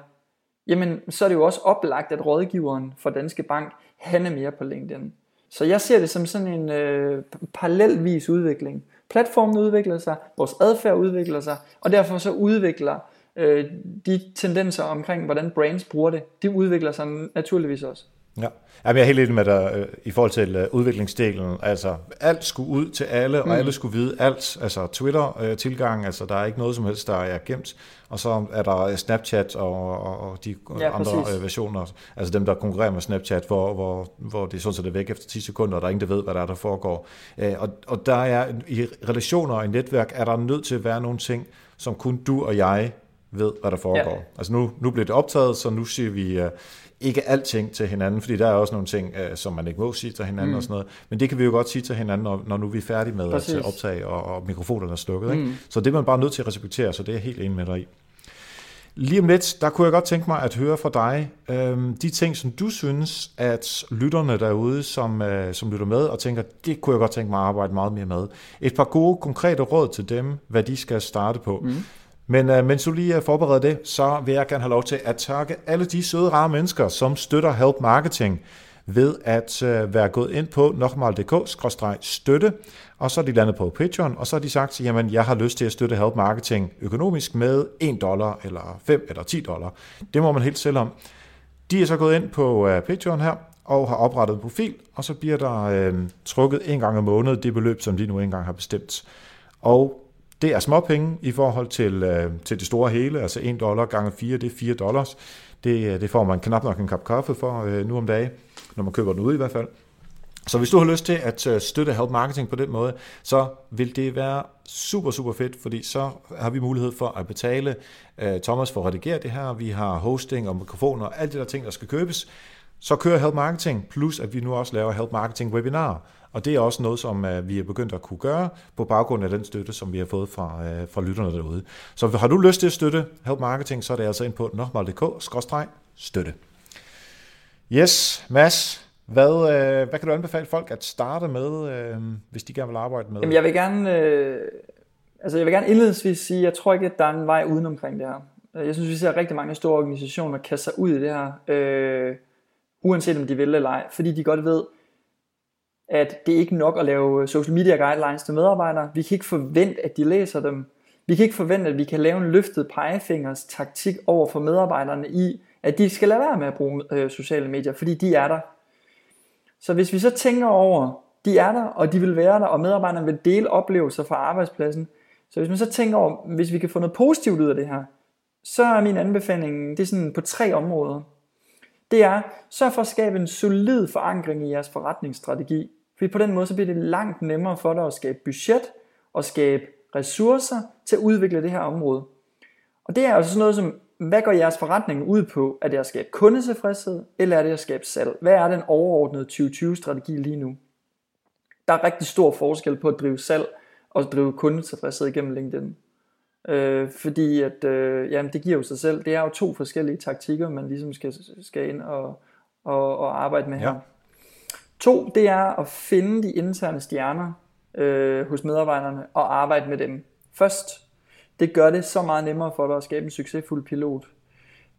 jamen så er det jo også oplagt, at rådgiveren for Danske Bank, han er mere på LinkedIn. Så jeg ser det som sådan en øh, parallelvis udvikling. Platformen udvikler sig, vores adfærd udvikler sig, og derfor så udvikler øh, de tendenser omkring, hvordan brands bruger det, de udvikler sig naturligvis også. Ja, jeg er helt enig med dig øh, i forhold til øh, udviklingsdelen. Altså, alt skulle ud til alle, og mm. alle skulle vide alt. Altså, Twitter-tilgang, altså, der er ikke noget som helst, der er gemt. Og så er der Snapchat og, og de ja, andre præcis. versioner, altså dem, der konkurrerer med Snapchat, hvor, hvor, hvor det sådan, det er væk efter 10 sekunder, og der er ingen, der ved, hvad der er, der foregår. Og, og der er, i relationer og i netværk, er der nødt til at være nogle ting, som kun du og jeg ved, hvad der foregår. Ja. Altså nu, nu bliver det optaget, så nu siger vi uh, ikke alting til hinanden, fordi der er også nogle ting, uh, som man ikke må sige til hinanden mm. og sådan noget. Men det kan vi jo godt sige til hinanden, når, når nu vi er færdige med Præcis. at optage, og, og mikrofonerne er slukket. Mm. Ikke? Så det er man bare nødt til at respektere, så det er jeg helt enig med dig i. Lige om lidt, der kunne jeg godt tænke mig at høre fra dig, øh, de ting, som du synes, at lytterne derude, som, øh, som lytter med og tænker, det kunne jeg godt tænke mig at arbejde meget mere med. Et par gode, konkrete råd til dem, hvad de skal starte på. Mm. Men uh, mens du lige forbereder det, så vil jeg gerne have lov til at takke alle de søde, rare mennesker, som støtter Help Marketing ved at uh, være gået ind på nokmal.dk-støtte, og så er de landet på Patreon, og så har de sagt, jamen jeg har lyst til at støtte Help Marketing økonomisk med 1 dollar, eller 5 eller 10 dollar. Det må man helt selv om. De er så gået ind på uh, Patreon her, og har oprettet en profil, og så bliver der øh, trukket en gang om måneden det beløb, som de nu engang har bestemt. Og det er småpenge i forhold til, øh, til det store hele, altså 1 dollar gange 4, det er 4 dollars. Det, øh, det får man knap nok en kop kaffe for øh, nu om dagen, når man køber den ud i hvert fald. Så hvis du har lyst til at øh, støtte Help Marketing på den måde, så vil det være super, super fedt, fordi så har vi mulighed for at betale øh, Thomas for at redigere det her. Vi har hosting og mikrofoner og alt det der ting, der skal købes. Så kører Help Marketing, plus at vi nu også laver Help Marketing webinarer. Og det er også noget, som øh, vi er begyndt at kunne gøre på baggrund af den støtte, som vi har fået fra, øh, fra lytterne derude. Så har du lyst til at støtte Help Marketing, så er det altså ind på nokmal.dk-støtte. Yes, Mads, hvad, øh, hvad kan du anbefale folk at starte med, hvis de gerne vil arbejde med? Jamen, jeg vil gerne, øh, altså jeg vil gerne indledningsvis sige, jeg tror ikke, at der er en vej uden omkring det her. Jeg synes, vi ser rigtig mange store organisationer kaste sig ud i det her, øh, uanset om de vil eller ej, fordi de godt ved, at det er ikke nok at lave social media guidelines til medarbejdere. Vi kan ikke forvente, at de læser dem. Vi kan ikke forvente, at vi kan lave en løftet pegefingers taktik over for medarbejderne i, at de skal lade være med at bruge øh, sociale medier, fordi de er der. Så hvis vi så tænker over, de er der, og de vil være der, og medarbejderne vil dele oplevelser fra arbejdspladsen, så hvis man så tænker over, hvis vi kan få noget positivt ud af det her, så er min anbefaling, det er sådan på tre områder. Det er, sørg for at skabe en solid forankring i jeres forretningsstrategi. Fordi på den måde, så bliver det langt nemmere for dig at skabe budget og skabe ressourcer til at udvikle det her område. Og det er altså sådan noget som, hvad går jeres forretning ud på? Er det at skabe kundetilfredshed, eller er det at skabe salg? Hvad er den overordnede 2020-strategi lige nu? Der er rigtig stor forskel på at drive salg og drive kundetilfredshed igennem LinkedIn. Øh, fordi at, øh, jamen det giver jo sig selv. Det er jo to forskellige taktikker, man ligesom skal, skal ind og, og, og arbejde med her. Ja. To, det er at finde de interne stjerner øh, hos medarbejderne og arbejde med dem først. Det gør det så meget nemmere for dig at skabe en succesfuld pilot.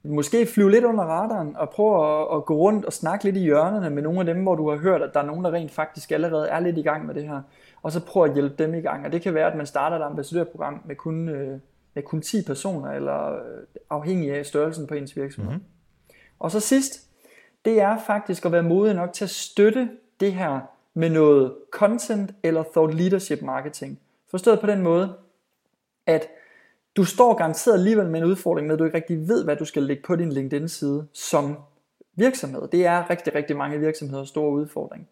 Måske flyve lidt under radaren og prøve at, at gå rundt og snakke lidt i hjørnerne med nogle af dem, hvor du har hørt, at der er nogen, der rent faktisk allerede er lidt i gang med det her og så prøv at hjælpe dem i gang. Og det kan være, at man starter et ambassadørprogram med kun, øh, med kun 10 personer, eller øh, afhængig af størrelsen på ens virksomhed. Mm-hmm. Og så sidst, det er faktisk at være modig nok til at støtte det her med noget content eller thought leadership marketing. Forstået på den måde, at du står garanteret alligevel med en udfordring med, at du ikke rigtig ved, hvad du skal lægge på din LinkedIn-side som virksomhed. Det er rigtig, rigtig mange virksomheder store udfordring.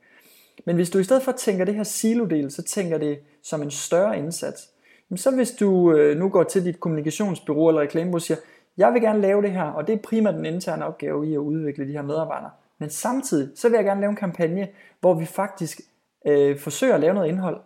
Men hvis du i stedet for tænker det her silodel, så tænker det som en større indsats, så hvis du øh, nu går til dit kommunikationsbyrå eller reklamebureau og siger, jeg vil gerne lave det her, og det er primært den interne opgave i at udvikle de her medarbejdere. Men samtidig, så vil jeg gerne lave en kampagne, hvor vi faktisk øh, forsøger at lave noget indhold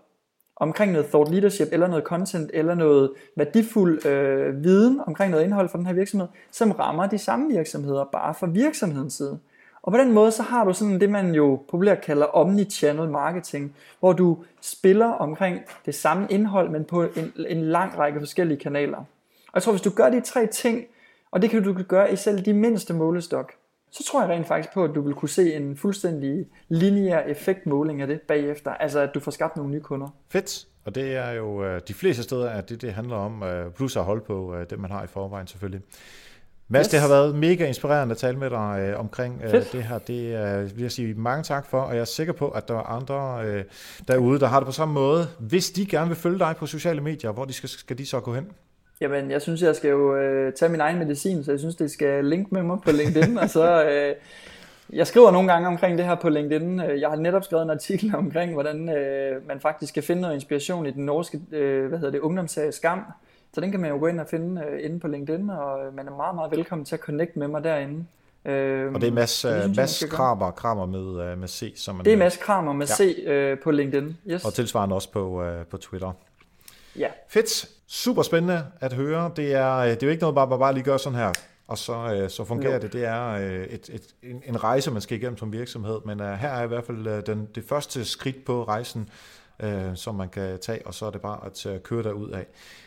omkring noget thought leadership, eller noget content, eller noget værdifuld øh, viden omkring noget indhold for den her virksomhed, som rammer de samme virksomheder, bare fra virksomhedens side. Og på den måde, så har du sådan det, man jo populært kalder omnichannel marketing, hvor du spiller omkring det samme indhold, men på en, en lang række forskellige kanaler. Og jeg tror, hvis du gør de tre ting, og det kan du gøre i selv de mindste målestok, så tror jeg rent faktisk på, at du vil kunne se en fuldstændig lineær effektmåling af det bagefter. Altså, at du får skabt nogle nye kunder. Fedt. Og det er jo øh, de fleste steder, at det, det handler om, øh, plus at holde på øh, det, man har i forvejen selvfølgelig. Mads, yes. det har været mega inspirerende at tale med dig øh, omkring øh, det her. Det øh, vil jeg sige mange tak for, og jeg er sikker på, at der er andre øh, derude, der har det på samme måde. Hvis de gerne vil følge dig på sociale medier, hvor de skal, skal de så gå hen? Jamen, jeg synes, jeg skal jo øh, tage min egen medicin, så jeg synes, det skal linke med mig på LinkedIn, og så... Øh, jeg skriver nogle gange omkring det her på LinkedIn. Jeg har netop skrevet en artikel omkring, hvordan øh, man faktisk kan finde noget inspiration i den norske øh, hvad hedder det, ungdomsserie Skam, så den kan man jo gå ind og finde øh, inde på LinkedIn, og øh, man er meget, meget velkommen til at connecte med mig derinde. Øh, og det er Mads, det synes, Mads Kramer, Kramer med, med C. Som man, det er Mads Kramer med ja. C øh, på LinkedIn. Yes. Og tilsvarende også på, uh, på Twitter. Ja. Fedt. Super spændende at høre. Det er, det er jo ikke noget, bare, bare lige gøre sådan her, og så, uh, så fungerer no. det. Det er uh, et, et, en, en rejse, man skal igennem som virksomhed, men uh, her er i hvert fald uh, den, det første skridt på rejsen, uh, som man kan tage, og så er det bare at uh, køre derud af.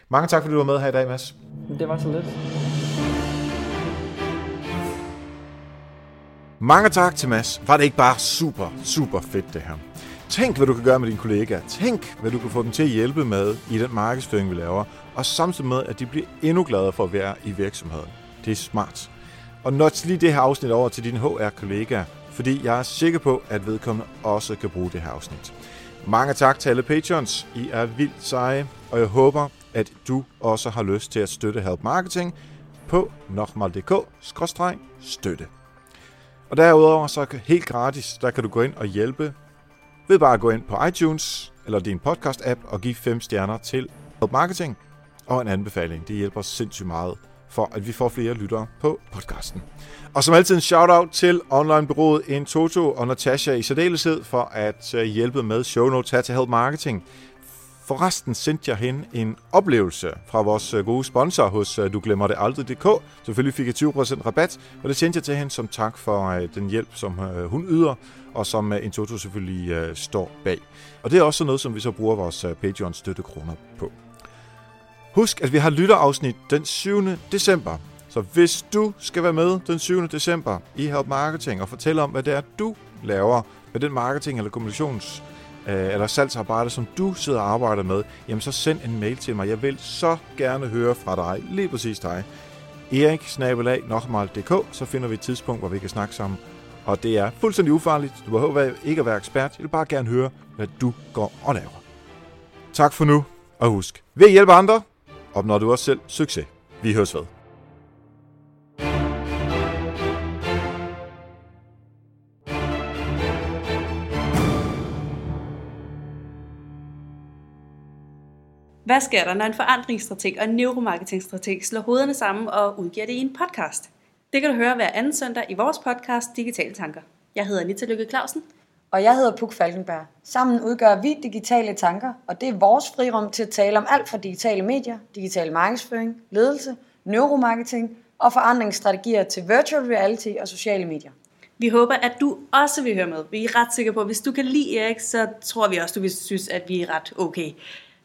Mange tak, fordi du var med her i dag, Mads. Det var så lidt. Mange tak til Mads. Var det ikke bare super, super fedt det her? Tænk, hvad du kan gøre med dine kollegaer. Tænk, hvad du kan få dem til at hjælpe med i den markedsføring, vi laver. Og samtidig med, at de bliver endnu gladere for at være i virksomheden. Det er smart. Og notch lige det her afsnit over til dine HR-kollegaer, fordi jeg er sikker på, at vedkommende også kan bruge det her afsnit. Mange tak til alle patrons. I er vildt seje, og jeg håber, at du også har lyst til at støtte Help Marketing på nokmal.dk-støtte. Og derudover så helt gratis, der kan du gå ind og hjælpe ved bare at gå ind på iTunes eller din podcast-app og give 5 stjerner til Help Marketing og en anbefaling. Det hjælper sindssygt meget for, at vi får flere lyttere på podcasten. Og som altid en shout-out til onlinebureauet Intoto og Natasha i særdeleshed for at øh, hjælpe med show notes her til Help Marketing. Forresten sendte jeg hende en oplevelse fra vores øh, gode sponsor hos øh, Du Glemmer Det Aldrig.dk. Selvfølgelig fik jeg 20% rabat, og det sendte jeg til hende som tak for øh, den hjælp, som hun yder, og som Intoto selvfølgelig står bag. Og det er også noget, som vi så bruger vores Patreon støttekroner på. Husk, at vi har lytterafsnit den 7. december. Så hvis du skal være med den 7. december i Help Marketing og fortælle om, hvad det er, du laver med den marketing eller kommunikations øh, eller salgsarbejde, som du sidder og arbejder med, jamen så send en mail til mig. Jeg vil så gerne høre fra dig, lige præcis dig. Erik så finder vi et tidspunkt, hvor vi kan snakke sammen. Og det er fuldstændig ufarligt. Du behøver ikke at være ekspert. Jeg vil bare gerne høre, hvad du går og laver. Tak for nu, og husk, ved at hjælpe andre, opnår du også selv succes. Vi høres ved. Hvad sker der, når en forandringsstrateg og en neuromarketingstrateg slår hovederne sammen og udgiver det i en podcast? Det kan du høre hver anden søndag i vores podcast Digitale Tanker. Jeg hedder Nita Lykke Clausen. Og jeg hedder Puk Falkenberg. Sammen udgør vi Digitale Tanker, og det er vores frirum til at tale om alt fra digitale medier, digital markedsføring, ledelse, neuromarketing og forandringsstrategier til virtual reality og sociale medier. Vi håber, at du også vil høre med. Vi er ret sikre på, at hvis du kan lide Erik, så tror vi også, du vil synes, at vi er ret okay.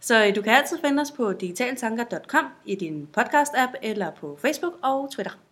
Så øh, du kan altid finde os på digitaltanker.com i din podcast-app eller på Facebook og Twitter.